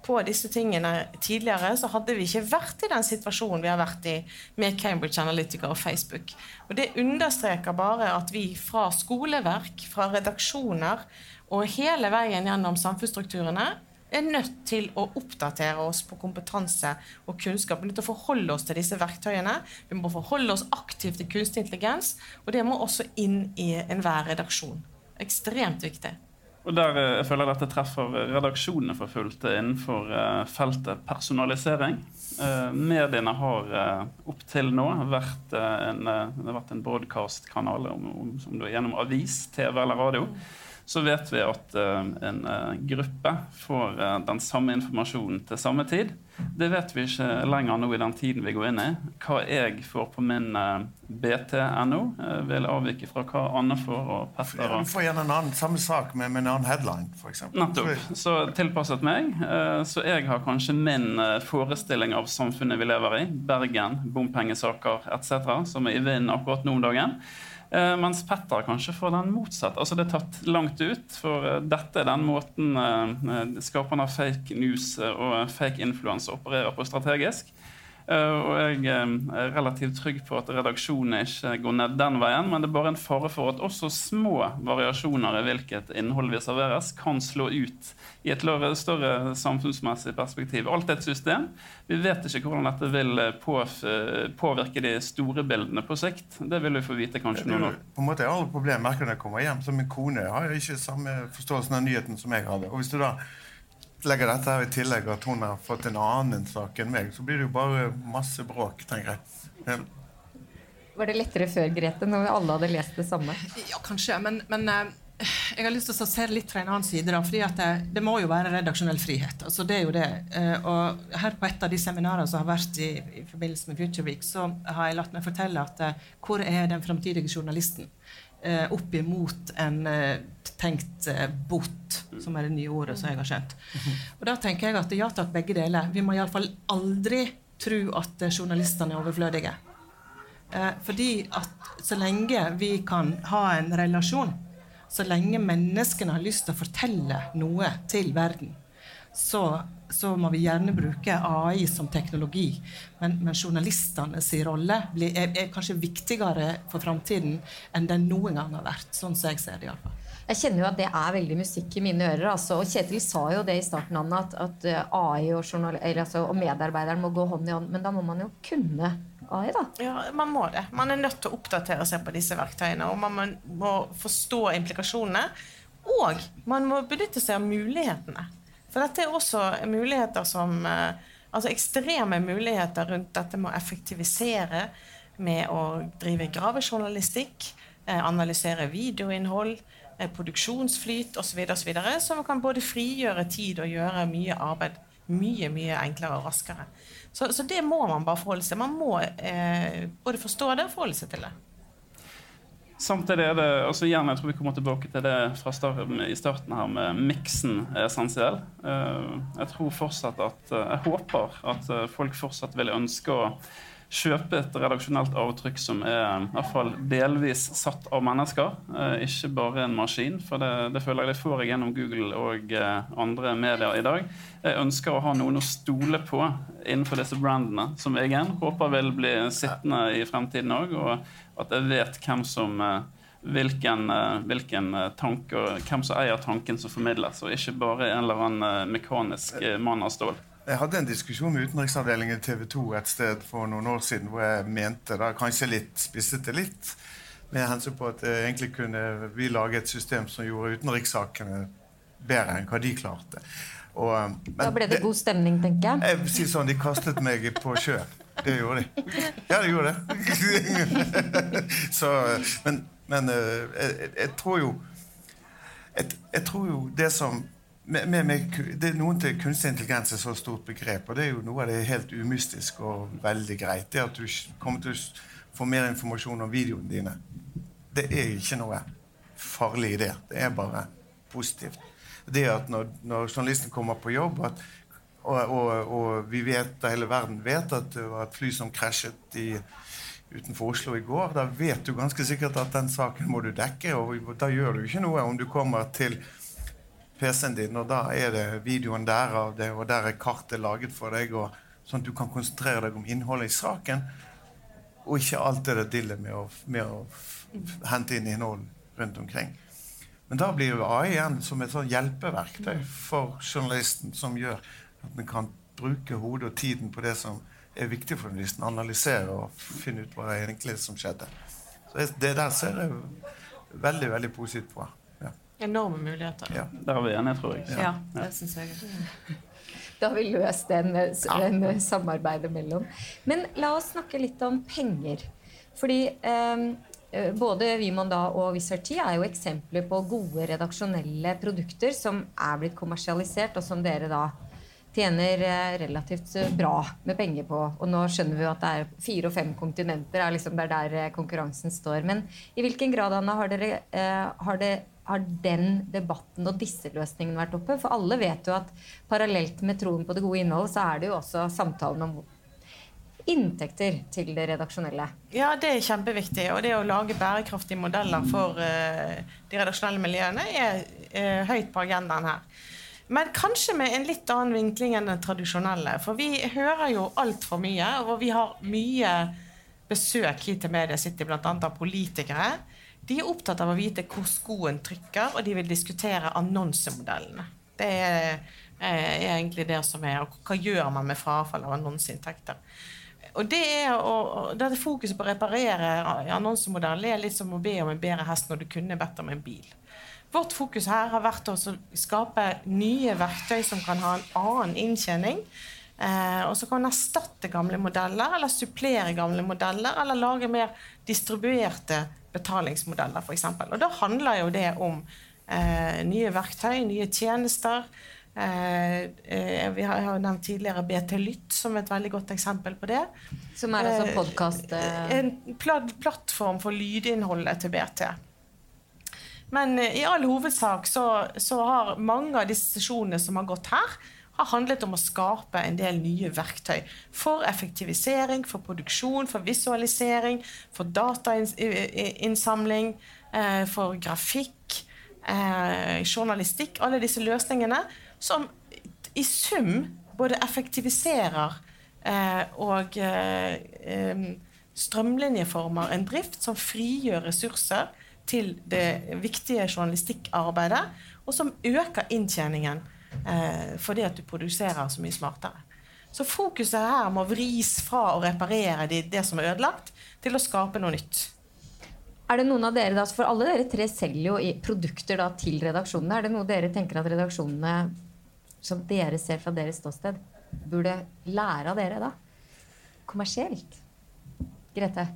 på disse tingene tidligere, så hadde vi ikke vært i den situasjonen vi har vært i med Cambridge Analytica og Facebook. Og Det understreker bare at vi fra skoleverk, fra redaksjoner og hele veien gjennom samfunnsstrukturene er nødt til å oppdatere oss på kompetanse og kunnskap. Vi er nødt til å forholde oss til disse verktøyene. Vi må forholde oss aktivt til kunstig intelligens. Og det må også inn i enhver redaksjon. Ekstremt viktig. Og der eh, jeg føler dette treffer redaksjonene for fullt innenfor uh, feltet personalisering. Uh, mediene har opp til nå vært, en, en broadcast-kanal gjennom avis, TV eller radio. Så vet vi at en gruppe får den samme informasjonen til samme tid. Det vet vi ikke lenger nå i den tiden vi går inn i. Hva jeg får på min eh, BT.no, eh, vil avvike fra hva Anne får og Petter. Og... Du får gjerne en annen, samme sak med, med en annen headline, f.eks. Nettopp. Så tilpasset meg. Så jeg har kanskje min forestilling av samfunnet vi lever i. Bergen, bompengesaker etc., som er i vinden akkurat nå om dagen. Uh, mens Petter kanskje får den motsatte. Altså Det er tatt langt ut, for eh, dette er den måten eh, skaperne av fake news og fake influence opererer på strategisk. Eh, og jeg eh, er relativt trygg på at redaksjonene ikke går ned den veien, men det er bare en fare for at også små variasjoner i hvilket innhold vi serveres, kan slå ut i et større samfunnsmessig perspektiv. Alt er et system. Vi vet ikke hvordan dette vil eh, påvirke de store bildene på sikt. Det vil vi få vite kanskje noen år. På en måte er alle problemer merker når jeg kommer hjem. Så min kone har ikke samme forståelsen av nyheten som jeg hadde. Og hvis du da legger dette her i tillegg at hun har fått en annen sak enn meg, så blir det jo bare masse bråk, tenker jeg. Var det lettere før, Grete, når alle hadde lest det samme? Ja, kanskje. Men, men eh, jeg har lyst til å se litt fra en annen side. Da, fordi det, det, må jo være redaksjonell frihet. altså Det er jo det. Eh, og her på et av de seminarene som har vært i, i forbindelse med Future Week, så har jeg latt meg fortelle at hvor er den framtidige journalisten? Eh, opp imot en eh, tenkt eh, bot, som er det nye ordet som jeg har skjønt. Og da tenker jeg at ja takk, begge deler. Vi må iallfall aldri tro at eh, journalistene er overflødige. Eh, fordi at så lenge vi kan ha en relasjon, så lenge menneskene har lyst til å fortelle noe til verden, så så må vi gjerne bruke AI som teknologi. Men, men journalistenes rolle blir, er, er, kanskje viktigere for framtiden enn den noen gang har vært. Sånn som jeg ser det iallfall. Jeg kjenner jo at det er veldig musikk i mine ører. Altså. Og Kjetil sa jo det i starten, Anna, at, at eh, AI og, altså, og, medarbeideren må gå hånd i hånd. Men da må man jo kunne AI, da. Ja, man må det. Man er nødt til å oppdatere seg på disse verktøyene. Og man må forstå implikasjonene. Og man må benytte seg av mulighetene. For dette er også muligheter som eh, Altså ekstreme muligheter rundt dette med å effektivisere, med å drive gravejournalistikk, eh, analysere videoinnhold, eh, produksjonsflyt osv. Som kan både frigjøre tid og gjøre mye arbeid mye mye enklere og raskere. Så, så det må man bare forholde seg til. Man må eh, både forstå det og forholde seg til det. Samtidig er det også igjen, jeg tror vi kommer tilbake til det fra starten, i starten her med miksen er essensiell. Eh, jeg tror fortsatt at, eh, jeg håper at eh, folk fortsatt vil ønske å kjøpe et redaksjonelt avtrykk som er i hvert fall delvis satt av mennesker, ikke bare en maskin. For det, det føler jeg det får jeg gjennom Google og andre medier i dag. Jeg ønsker å ha noen å stole på innenfor disse brandene, som jeg igjen håper vil bli sittende i fremtiden òg. Og at jeg vet hvem som hvilken, eh, hvilken eh, tanke hvem som eier tanken som formidles, og ikke bare en eller annen eh, mekanisk eh, mann av stål. Jeg hadde en diskusjon med utenriksavdelingen i TV 2 et sted for noen år siden hvor jeg mente, da kanskje litt spisset det litt, med hensyn på at eh, egentlig kunne vi lage et system som gjorde utenrikssakene bedre enn hva de klarte. Og, eh, men Da ble det god stemning, tenker jeg. Jeg vil si sånn, De kastet meg på sjøen. Det gjorde de. Ja, de gjorde det. Så, men men eh, jeg, jeg tror jo jeg, jeg tror jo det som med, med, det er Noen til kunstig intelligens er så stort begrep, og det er jo noe av det helt umystisk og veldig greit. Det at du kommer til å få mer informasjon om videoene dine, det er ikke noe farlig i det. Det er bare positivt. Det at når, når journalisten kommer på jobb, at, og, og, og vi vet, hele verden vet at det var et fly som krasjet i, utenfor Oslo i går, da vet du ganske sikkert at den saken må du dekke. Og da gjør du ikke noe om du kommer til PC-en din, og da er det videoen der av det, og der er kartet laget for deg, og, sånn at du kan konsentrere deg om innholdet i saken, og ikke alt det der dillet med å, med å hente inn innhold rundt omkring. Men da blir jo AI igjen som et sånn hjelpeverktøy for journalisten, som gjør at man kan bruke hodet og tiden på det som er viktig for journalisten, analysere og finne ut hva det egentlig som skjedde. Så det der ser jeg veldig, veldig positivt på. Ja. Enorme muligheter. Ja. Der er vi enige, tror jeg. Ja, det syns jeg. Da har vi løst den, den ja. samarbeidet mellom. Men la oss snakke litt om penger. Fordi eh, både både Vimonda og Wizard Tea er jo eksempler på gode redaksjonelle produkter som er blitt kommersialisert, og som dere da tjener eh, relativt eh, bra med penger på. Og nå skjønner vi jo at det er fire og fem kontinenter. Er liksom, det er der eh, konkurransen står. Men i hvilken grad Anna, har, dere, eh, har, det, har den debatten og disse løsningene vært oppe? For alle vet jo at parallelt med troen på det gode innholdet, så er det jo også samtalen om inntekter til det redaksjonelle. Ja, det er kjempeviktig. Og det å lage bærekraftige modeller for uh, de redaksjonelle miljøene er uh, høyt på agendaen her. Men kanskje med en litt annen vinkling enn den tradisjonelle. For vi hører jo altfor mye, og vi har mye besøk hit til media City, bl.a. av politikere. De er opptatt av å vite hvor skoen trykker, og de vil diskutere annonsemodellene. Det er, eh, er egentlig det som er. Og hva gjør man med frafall av annonseinntekter? Og det er å, dette fokuset på å reparere annonsemodellen er litt som å be om en bedre hest når du kunne bedt om en bil. Vårt fokus her har vært å skape nye verktøy som kan ha en annen inntjening. Eh, og så kan man erstatte gamle modeller, eller supplere gamle modeller, eller lage mer distribuerte betalingsmodeller, f.eks. Og da handler jo det om eh, nye verktøy, nye tjenester. Eh, eh, vi har, jeg har nevnt tidligere BT Lytt som et veldig godt eksempel på det. Som er altså Eh, podkast... En plattform for lydinnholdet til BT. Men eh, i all hovedsak så, så har mange av disse sesjonene som har gått her, har handlet om å skape en del nye verktøy for effektivisering, for produksjon, for visualisering, for datainnsamling, eh, for grafikk, eh, journalistikk. Alle disse løsningene som i sum både effektiviserer eh, og strømlinjeformer en drift som frigjør ressurser til det viktige journalistikkarbeidet, og som øker inntjeningen eh, fordi at du produserer så mye smartere. Så fokuset her må vris fra å reparere det, det som er ødelagt, til å skape noe nytt. Er det noen av dere da, For alle dere tre selger jo produkter da, til redaksjonene. Er det noe dere tenker at redaksjonene, som dere ser fra deres ståsted, burde lære av dere da? Kommersielt? Grete?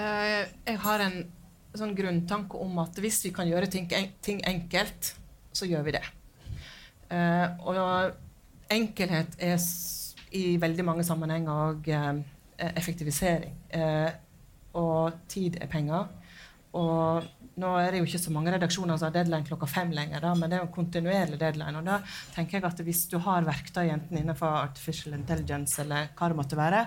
Uh, jeg har en sånn grunntanke om at hvis vi kan gjøre ting, en, ting enkelt, så gjør vi det. Eh, og enkelhet er i veldig mange sammenhenger og eh, effektivisering. Eh, og tid er penger. Og nå er det jo ikke så mange redaksjoner som har deadline klokka fem lenger, da, men det er jo en kontinuerlig deadline. Og da tenker jeg at hvis du har verktøy enten innenfor artificial intelligence eller hva det måtte være,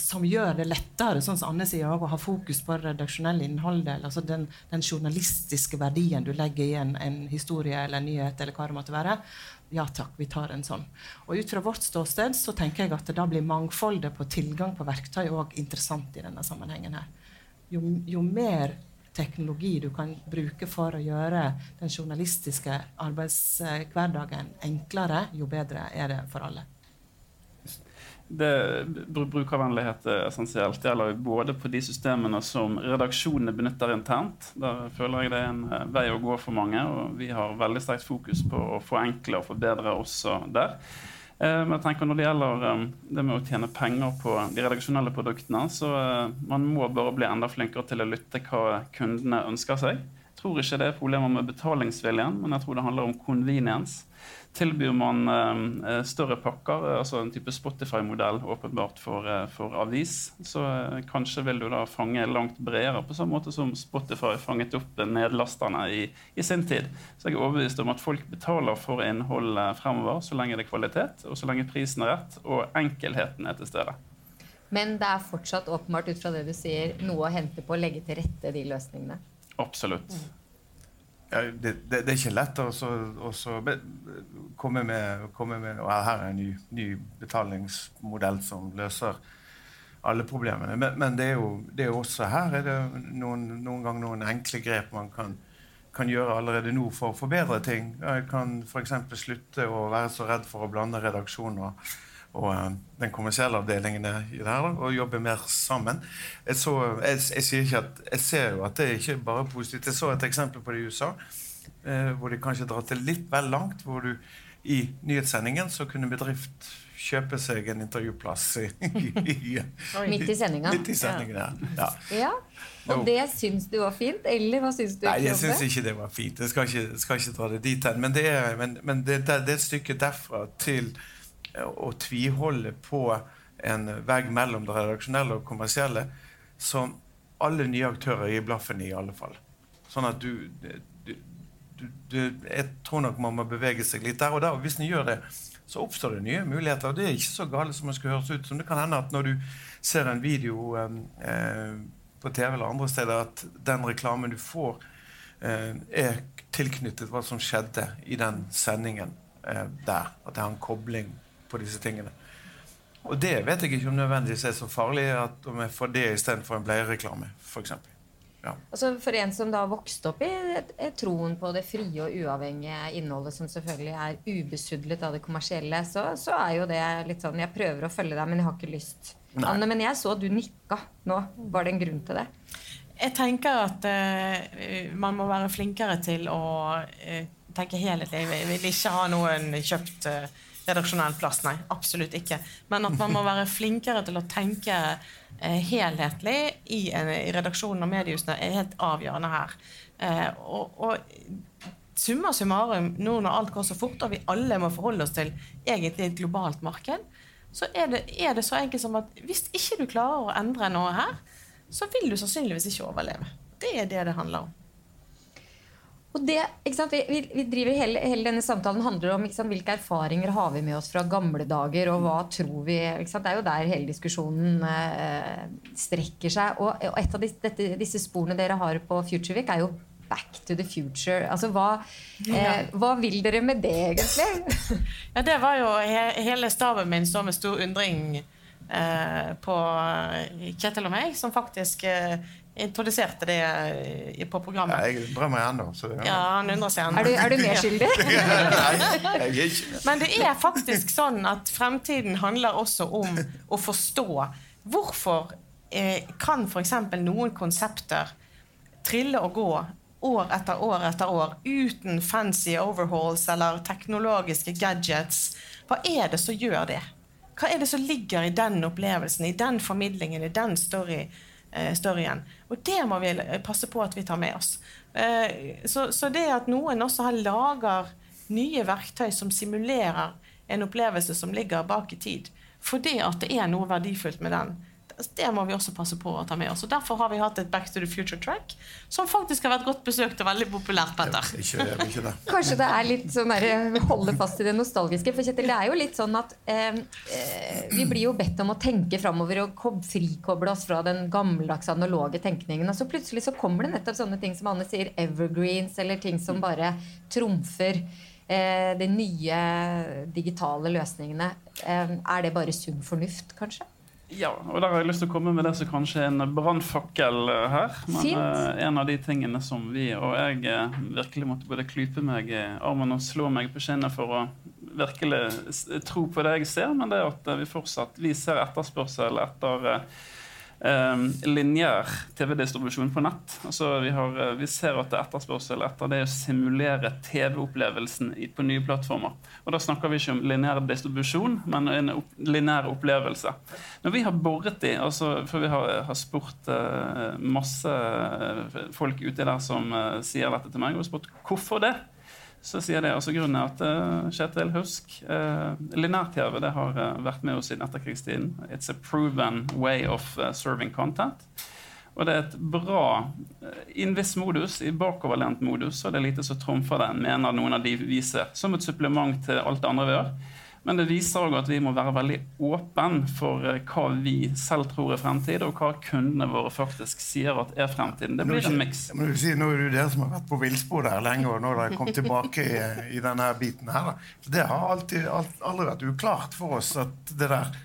som gjør det lettere, sånn som Anne sier, å ha fokus på det redaksjonelle innholdet, altså den, den journalistiske verdien du legger i en, en historie eller en nyhet, eller hva det måtte være, ja takk, vi tar en sånn. Og ut fra vårt ståsted så tenker jeg at da blir mangfoldet på tilgang på verktøy òg interessant i denne sammenhengen her. Jo, jo mer teknologi du kan bruke for å gjøre den journalistiske arbeidshverdagen enklere, jo bedre er det for alle. Det, brukervennlighet er essensielt. Det gjelder både på de systemene som redaksjonene benytter internt. Der føler jeg det er en eh, vei å gå for mange, og vi har veldig sterkt fokus på å forenkle og forbedre også der. Eh, men jeg tenker når det gjelder eh, det med å tjene penger på de redaksjonelle produktene, så man må bare bli enda flinkere til å lytte hva kundene ønsker seg. Jeg tror ikke det er problemer med betalingsviljen, men jeg tror det handler om convenience. Tilbyr man eh, større pakker, eh, altså en type Spotify-modell åpenbart for, uh, for, avis, så eh, kanskje vil du da fange langt bredere, på samme måte som Spotify fanget opp nedlasterne i, i, sin tid. Så jeg er overbevist om at folk betaler for innholdet fremover så lenge det er kvalitet, og så lenge prisen er rett og enkelheten er til stede. Men det er fortsatt åpenbart ut fra det du sier, noe å hente på å legge til rette de løsningene? Absolutt. Ja, det, det, det, er ikke lett å komme komme med og Her er en ny, ny, betalingsmodell som løser alle problemene. Men, men det, er jo, det er også her er det noen, noen ganger noen enkle grep man kan, kan gjøre allerede nå for å forbedre ting. Jeg kan f.eks. slutte å være så redd for å blande redaksjon og uh, den kommersielle avdelingen i det her, og jobbe mer sammen. Jeg, så, jeg, jeg, at, jeg ser jo at det er ikke bare positivt. Jeg så et eksempel på det i USA, eh, hvor de kanskje drar til litt vel langt. hvor du i nyhetssendingen så kunne bedrift kjøpe seg en intervjuplass midt i sendinga. Midt i sendingen, ja. ja. ja. Og det syns du var fint, eller hva syns du? Nei, jeg syns ikke det var fint. Jeg skal ikke, skal ikke dra det dit hen. Men, det er, men, men det, det, det er et stykke derfra til å tviholde på en vegg mellom det redaksjonelle og kommersielle som alle nye aktører gir blaffen i, i alle fall. Sånn at du, du, du, du Jeg tror nok man må bevege seg litt der og der. Og hvis en gjør det, så oppstår det nye muligheter. og Det er ikke så galt som det skal høres ut som. Det kan hende at når du ser en video eh, på TV eller andre steder, at den reklamen du får, eh, er tilknyttet hva som skjedde i den sendingen eh, der. At det har en kobling på disse tingene. Og det vet jeg ikke om nødvendigvis er så farlig at om jeg får det istedenfor en bleiereklame, f.eks. Ja. Altså for en som da vokste opp i troen på det frie og uavhengige innholdet, som selvfølgelig er ubesudlet av det kommersielle, så, så, er jo det litt sånn Jeg prøver å følge deg, men jeg har ikke lyst. Nei. Anne, men jeg så du nikka nå. Var det en grunn til det? Jeg tenker at uh, man må være flinkere til å uh, tenke helhetlig. Jeg vil ikke ha noen kjøpt uh, redaksjonell plass. Nei, absolutt ikke. Men at man må være flinkere til å tenke eh, helhetlig i, i redaksjonen og mediehusene er helt avgjørende her. Eh, og, og summa summarum, nå når alt går så fort, og vi alle må forholde oss til egentlig et globalt marked, så er det, er det så enkelt som at hvis ikke du klarer å endre noe her, så vil du sannsynligvis ikke overleve. Det er det det handler om. Og det, vi, vi, driver hele, hele, denne samtalen handler om sant, hvilke erfaringer har vi med oss fra gamle dager, og hva tror vi Det er jo der hele diskusjonen eh, strekker seg. Og, og, et av disse, dette, disse sporene dere har på Futureweek, er jo Back to the future. Altså, hva, eh, hva vil dere med det, egentlig? ja, det var jo he, hele staben min står med stor undring eh, på Kjetil og meg, som faktisk eh, introduserte det eh, på programmet. Ja, jeg drømmer ennå. Ja. ja, han undrer seg ennå. Er du, er du medskyldig? Nei, jeg er ikke. Men det er faktisk sånn at fremtiden handler også om å forstå hvorfor eh, kan f.eks. noen konsepter trille og gå år etter år etter år uten fancy overhauls eller teknologiske gadgets. Hva er det som gjør det? Hva er det som ligger i den opplevelsen, i den formidlingen, i den story? Eh, storyen. Og det må vi passe på at vi tar med oss. Eh, så, så det at noen også lager nye verktøy som simulerer en opplevelse som ligger bak i tid, fordi at det er noe verdifullt med den, det må vi også passe på å ta med oss. Og Derfor har vi hatt et Back to the Future-track som faktisk har vært godt besøkt og veldig populært. Petter. Ja, ikke, ikke det. Kanskje det er litt sånn der, holde fast i det nostalgiske. For Kjetil, det er jo litt sånn at eh, eh vi blir jo bedt om å tenke framover og frikoble oss fra den gammeldagse analoge tenkningen. Og så plutselig så kommer det nettopp sånne ting som Anne sier, evergreens, eller ting som bare trumfer eh, de nye digitale løsningene. Eh, er det bare sunn fornuft, kanskje? Ja, og der har jeg lyst til å komme med det som kanskje er en brannfakkel eh, her. Men Fint. eh, en av de tingene som vi og jeg eh, virkelig måtte både klype meg i armen og slå meg på kinnet for å virkelig tro på det jeg ser, men det er at vi fortsatt vi ser etterspørsel etter eh, eh, lineær TV-distribusjon på nett. Altså, vi, har, eh, vi ser at det er etterspørsel etter det å simulere TV-opplevelsen på nye plattformer. Og da snakker vi ikke om lineær distribusjon, men en opp, lineær opplevelse. Når vi har boret i, altså, for vi har, har spurt eh, masse eh, folk ute der som eh, sier dette til meg, og spurt hvorfor det? Så sier det altså grunnen er at uh, Kjetil, husk, uh, lineær-TV det har uh, vært med oss siden etterkrigstiden. It's a proven way of uh, serving content. Og det er et bra eh, I en viss modus, i bakoverlent modus, er det lite som trumfer det, mener noen av de viser. Som et supplement til alt det andre vi gjør. Men det viser òg at vi må være veldig åpen for eh, hva vi selv tror er fremtid, og hva kundene våre faktisk sier at er fremtiden. Det blir en miks. Men du nå er det jo dere som har vært på villspor der lenge, og nå har dere kommet tilbake i, i denne biten her. Da. Så det har alltid, alt, aldri vært uklart for oss at det der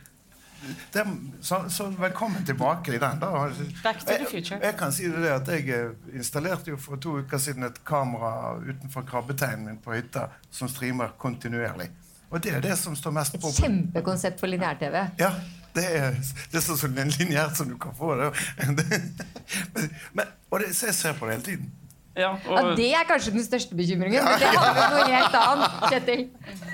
det, så, så velkommen tilbake i den. Da. Back to the future. Jeg, jeg kan si det at jeg eh, installerte jo for to uker siden et kamera utenfor krabbeteinen min på hytta som streamer kontinuerlig. Og det er det som står mest på. Kjempekonsept for lineær-TV. Ja, det er, det er sånn så lineært som du kan få det. Men, og det, så jeg ser på det hele tiden. Ja, Ja, Det er kanskje den største bekymringen, men det handler om noe helt annet. Kjetil.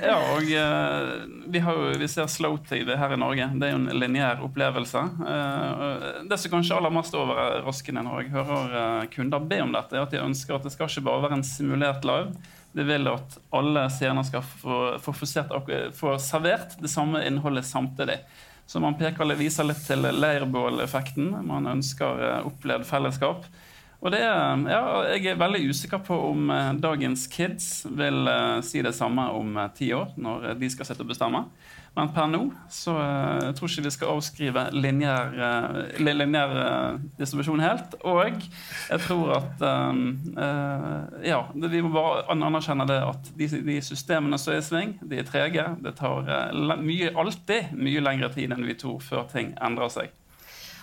ja, og uh, vi, har jo, vi ser slow-TV her i Norge. Det er jo en lineær opplevelse. Uh, det som kanskje er aller mest overraskende når jeg hører uh, kunder be om dette, er at de ønsker at det skal ikke bare være en simulert live. De vil at alle seerne skal få, få, få servert det samme innholdet samtidig. Så man peker, viser litt til leirbåleffekten. Man ønsker eh, opplevd fellesskap. Og det, ja, jeg er veldig usikker på om eh, dagens kids vil eh, si det samme om ti år, når de skal sitte og bestemme. Men per nå så tror jeg tror ikke vi skal avskrive lineær, eh, li- eh, distribusjon helt. Og jeg tror at eh, eh, Ja, vi må bare anerkjenne det at de, de systemene som er i sving, de er trege. Det tar eh, mye, alltid mye lengre tid enn vi tror før ting endrer seg.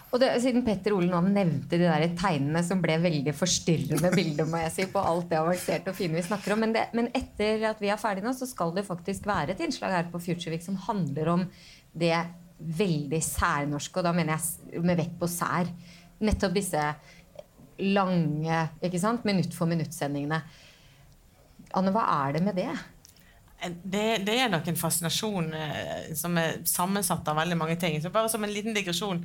Og det, Siden Petter Ole nå nevnte de der tegnene som ble veldig forstyrrende bilder må jeg si, på alt det avanserte og fine vi snakker om, men, det, men etter at vi er ferdige nå, så skal det faktisk være et innslag her på Futurevik som handler om det veldig særnorske, og da mener jeg med vekt på sær. Nettopp disse lange ikke sant, minutt for minutt-sendingene. Anne, hva er det med det? Det, det er nok en fascinasjon eh, som er sammensatt av veldig mange ting. Så bare som en liten digresjon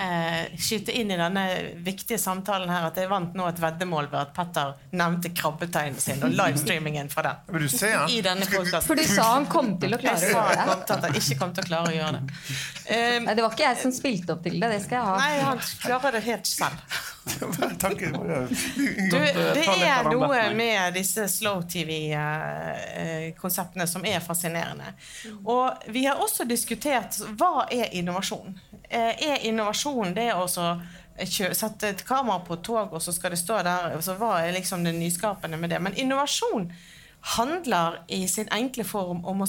eh, skyte inn i denne viktige samtalen her at jeg vant nå et veddemål ved at Petter nevnte krabbetegnet sin og livestreamingen fra den. Vil du se han? I denne podcasten. For du sa han kom til å klare å gjøre det. at han ikke kom til å klare å gjøre det. Eh, Nei, det var ikke jeg som spilte opp til det. Det skal jeg ha. nei, han klarer det helt selv. Takk. Du, eh, det er noe med disse slow-TV-konseptene som er fascinerende. Og vi har også diskutert hva er innovasjon. Eh, Er innovasjon det å sette et kamera på et tog, og så skal det stå der så Hva er liksom det nyskapende med det? Men innovasjon handler i sin enkle form om å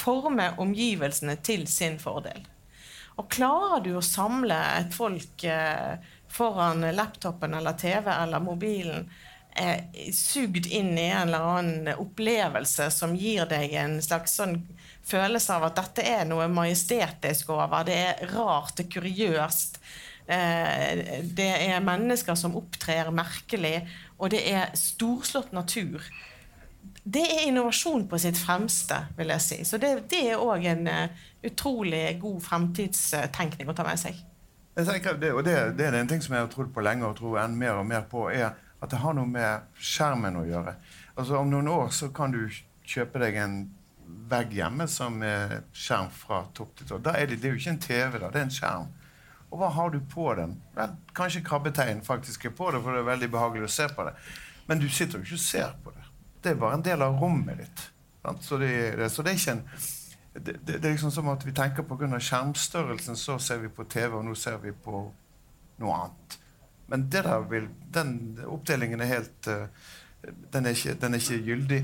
forme omgivelsene til sin fordel. Og klarer du å samle et folk eh, foran laptopen eller TV eller mobilen er sugd inn i en eller annen opplevelse som gir deg en slags sånn følelse av at dette er noe majestetisk over, det er rart, det er kuriøst. Eh, det er mennesker som opptrer merkelig, og det er storslått natur. Det er innovasjon på sitt fremste, vil jeg si. Så det, det er òg en eh, utrolig god fremtidstenkning å ta med seg. Jeg tenker, det, og det, det er en ting som jeg har trodd på lenge og tror enn mer og mer på, er at det har noe med skjermen å gjøre. Altså Om noen år så kan du kjøpe deg en vegg hjemme som er skjerm fra topp til tå. Det, det er jo ikke en TV, da, det er en skjerm. Og hva har du på den? Vel, kanskje krabbetegn faktisk er på det, for det er veldig behagelig å se på det. Men du sitter jo ikke og ser på det. Det er bare en del av rommet ditt. Så, det, så det er ikke en det, det, det er liksom som at vi tenker på skjermstørrelsen, så ser vi på TV, og nå ser vi på noe annet. Men vil, den oppdelingen er helt eh, den, er ikke, den er ikke gyldig.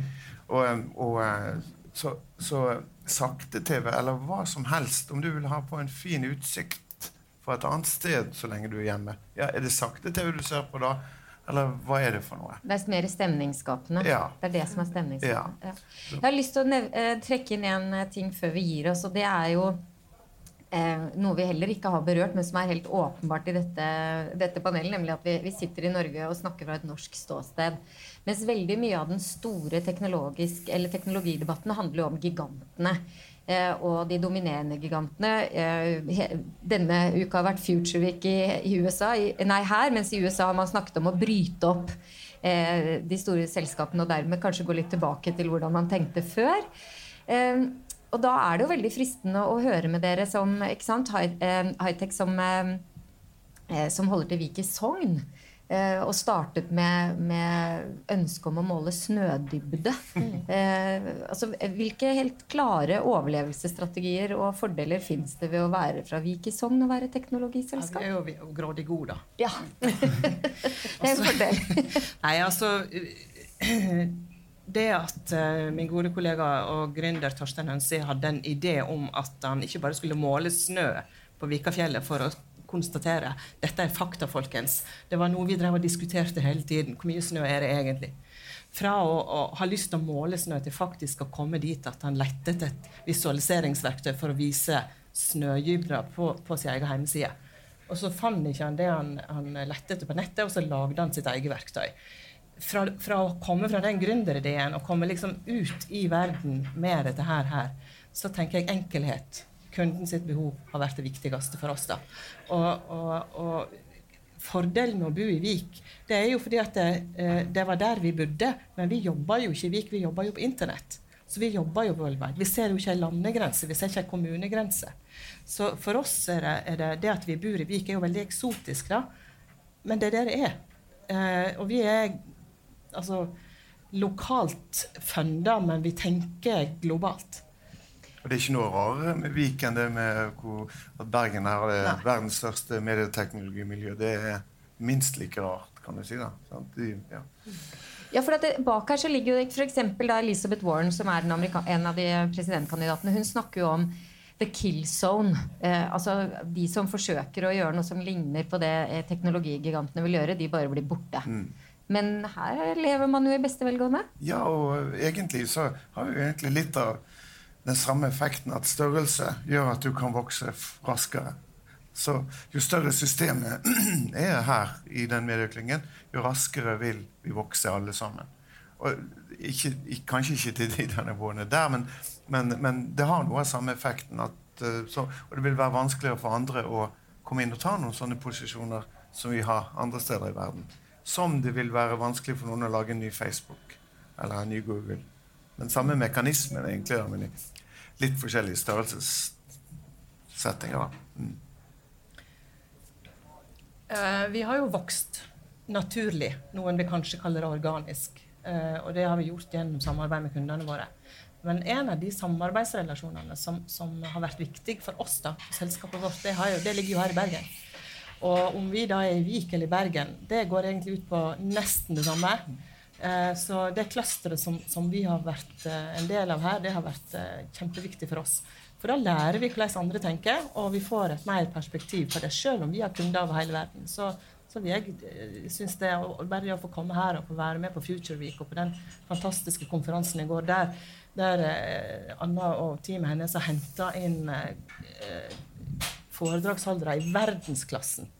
Og, eh, og eh, så, så sakte-TV, eller hva som helst, om du vil ha på en fin utsikt fra et annet sted så lenge du er hjemme. Ja, Er det sakte-TV du ser på da? Eller hva er det for noe? Det er mer stemningsskapende. Ja. Det er det som er stemningsskapende. Ja. Jeg har lyst til å eh, trekke inn en eh, ting før vi gir oss, og det er jo eh, noe vi heller ikke har berørt, men som er helt åpenbart i dette, dette panelet, nemlig at vi, vi, sitter i Norge og snakker fra et norsk ståsted. Mens veldig mye av den store teknologidebatten handler jo om gigantene. Eh, og de dominerende gigantene. Eh, denne uka har vært Future Week i, USA, nei her, mens i USA har man snakket om å bryte opp eh, de store selskapene og dermed kanskje gå litt tilbake til hvordan man tenkte før. og da er det jo veldig fristende å høre med dere som Hightech som, som holder til Vik i Sogn. Eh, og startet med, med ønsket om å måle snødybde. Mm. Eh, altså, hvilke helt klare overlevelsesstrategier og fordeler fins det ved å være fra Vik i Sogn og være teknologiselskap? Ja, vi er jo grådig gode, da. Ja. det er en fordel. Nei, altså det at uh, min gode kollega og gründer Torstein Hønsi hadde en idé om at han ikke bare skulle måle snø på Vikafjellet for å konstatere dette er fakta, folkens. Det var noe vi drev og diskuterte hele tiden. Hvor mye snø er det egentlig? Fra å, å, ha lyst til å måle snø til faktisk å komme dit at han lette etter et visualiseringsverktøy for å vise snødybder på, på sin egen hjemmeside. Og så fant ikke han det han, han lette etter på nettet, og så lagde han sitt eget verktøy. Fra, fra, å komme fra den gründerideen og komme liksom ut i verden med dette her, her så tenker jeg enkelhet kunden sitt behov har vært det viktigste for oss. da. Og, og, og, Fordelen med å bo i Vik det er jo fordi at det, eh, det var der vi bodde, men vi jobba jo ikke i Vik, vi jobba jo på internett. Så vi jobber jo worldwide. Vi ser jo ikke en landegrense, vi ser ikke en kommunegrense. Så for oss er det, er det, det at vi bor i Vik, er jo veldig eksotisk, da. Men det er det det er. Eh, og vi er altså lokalt funda, men vi tenker globalt. Og det er ikke noe rarere med Viken det med hvor, at Bergen er det verdens største medieteknologimiljø. Det er minst like rart, kan du si. da. De, ja. Ja, for det, Bak her så ligger jo f.eks. Elizabeth Warren, som er en av de presidentkandidatene. Hun snakker jo om the kill zone. Eh, altså De som forsøker å gjøre noe som ligner på det eh, teknologigigantene vil gjøre, de bare blir borte. Mm. Men her lever man jo i beste velgående. Ja, og egentlig så har vi jo egentlig litt av den samme effekten at størrelse gjør at du kan vokse raskere. Så jo større systemet er her i den medieklyngen, jo raskere vil vi vokse alle sammen. Ikke, kanskje ikke til de nivåene der, men, men, men, det har noe av samme effekten. At, eh, så, og det vil være vanskeligere for andre å komme inn og ta noen sånne posisjoner som vi har andre steder i verden. Som det vil være vanskelig for noen å lage en ny Facebook eller en ny Google. Den samme mekanismen egentlig, litt forskjellige størrelsessettinger. Mm. Uh, vi har jo vokst naturlig, noen vil kanskje kalle det organisk. Uh, og det har vi gjort gjennom samarbeid med kundene våre. Men en av de samarbeidsrelasjonene som, som har vært viktig for oss, da, selskapet vårt, det, jo, det, ligger jo her i Bergen. Og om vi da er i Vik eller i Bergen, det går egentlig ut på nesten det samme. Eh, så det clusteret som, som, vi har vært eh, en del av her, det har vært eh, kjempeviktig for oss. For da lærer vi hvordan andre tenker, og vi får et mer perspektiv på det. Selv om vi har kunder over hele verden. Så, så jeg synes det bare å få komme her og få være med på Future Week og på den fantastiske konferansen i går, der, der Anna og teamet hennes har henta inn foredragsholdere i verdensklassen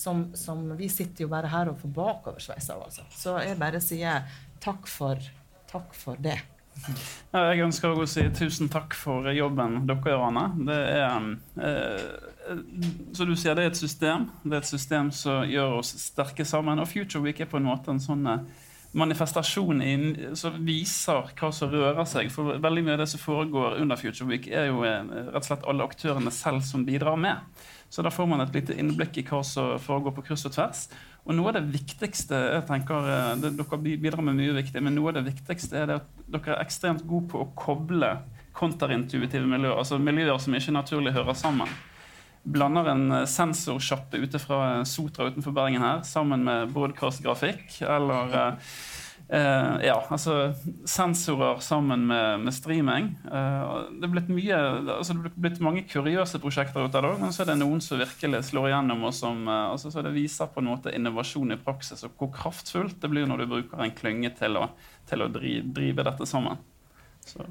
som, som, vi sitter jo bare her og får bakoversveis av. Altså. Så jeg bare sier takk for, takk for det. Jeg ønsker å si tusen takk for jobben dere gjør, Anne. Det er, eh, så du sier det er et system. Det er et system som gjør oss sterke sammen. Og Future Week er på en måte en sånn eh, manifestasjon som viser hva som rører seg. For veldig mye av det som foregår under Future Week, er jo eh, rett og slett alle aktørene selv som bidrar med. Så da får man et lite innblikk i hva som foregår på kryss og tvers. Og noe av det viktigste jeg tenker, eh, det, Dere bidrar med mye viktig, men noe av det viktigste er at dere er ekstremt gode på å koble kontraintuitive miljøer, altså miljøer som ikke naturlig hører sammen. Blander en eh, sensorsjappe ute fra Sotra utenfor Bergen her sammen med broadcast-grafikk eller Eh, ja, altså sensorer sammen med, med streaming. Uh, det er blitt mye, altså det er blitt mange kuriøse prosjekter ut av det, men så er det noen som virkelig slår igjennom, og som uh, altså, så det viser på en måte innovasjon i praksis, og hvor kraftfullt det blir når du bruker en klynge til å, til å drive, drive dette sammen. Så.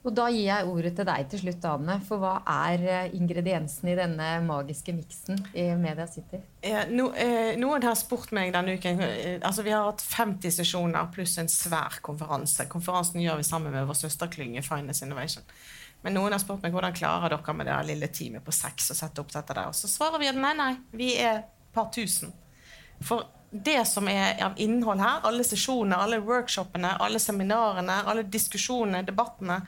Og da gir jeg ordet til deg til slutt, Ane. For hva er eh, ingrediensene i denne magiske miksen i Media City? Eh, no, eh, noen har spurt meg denne uken eh, altså Vi har hatt 50 sesjoner pluss en svær konferanse. Konferansen gjør vi sammen med vår søsterklynge Finance Innovation. Men noen har spurt meg hvordan klarer dere med det lille teamet på seks å sette opp dette der. Og så svarer vi at nei, nei, vi er et par tusen. For det som er av innhold her, alle sesjoner, alle workshopene, alle seminarene, alle diskusjonene, debattene,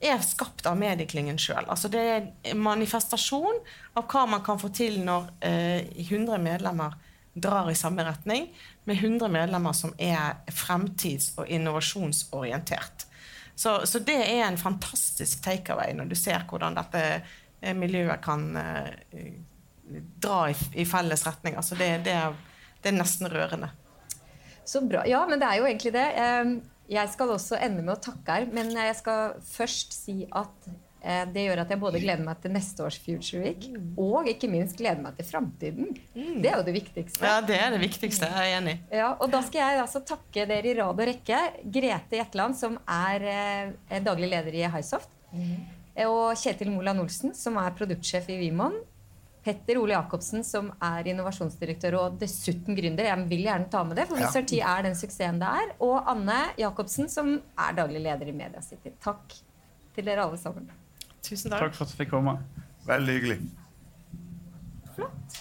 er skapt av medieklingen sjøl. Altså det er manifestasjon av hva man kan få til når eh, 100 medlemmer drar i samme retning, med 100 medlemmer som er fremtids- og innovasjonsorientert. Så, så, det er en fantastisk takeaway når du ser hvordan dette eh, miljøet kan eh, dra i, i, felles retning. Altså det, det er det er nesten rørende. Så bra. Ja, men det er jo egentlig det. Jeg skal også ende med å takke her, men jeg skal først si at eh, det gjør at jeg både gleder meg til neste års Future Week og ikke minst gleder meg til framtiden. Mm. Det er jo det viktigste. Ja, det er det viktigste. Jeg er enig. Ja, og da skal jeg altså takke dere i rad og rekke. Grete Jetland, som er eh, daglig leder i Highsoft. Mm. Og Kjetil Moland Olsen, som er produktsjef i Vimon. Petter Ole Jacobsen, som er innovasjonsdirektør og dessuten gründer. Jeg vil gjerne ta med det, for Wizard ja. er den suksessen det er. Og Anne Jacobsen, som er daglig leder i Media City. Takk til dere alle sammen. Tusen takk. Takk for at du fikk komme. Veldig hyggelig. Flott.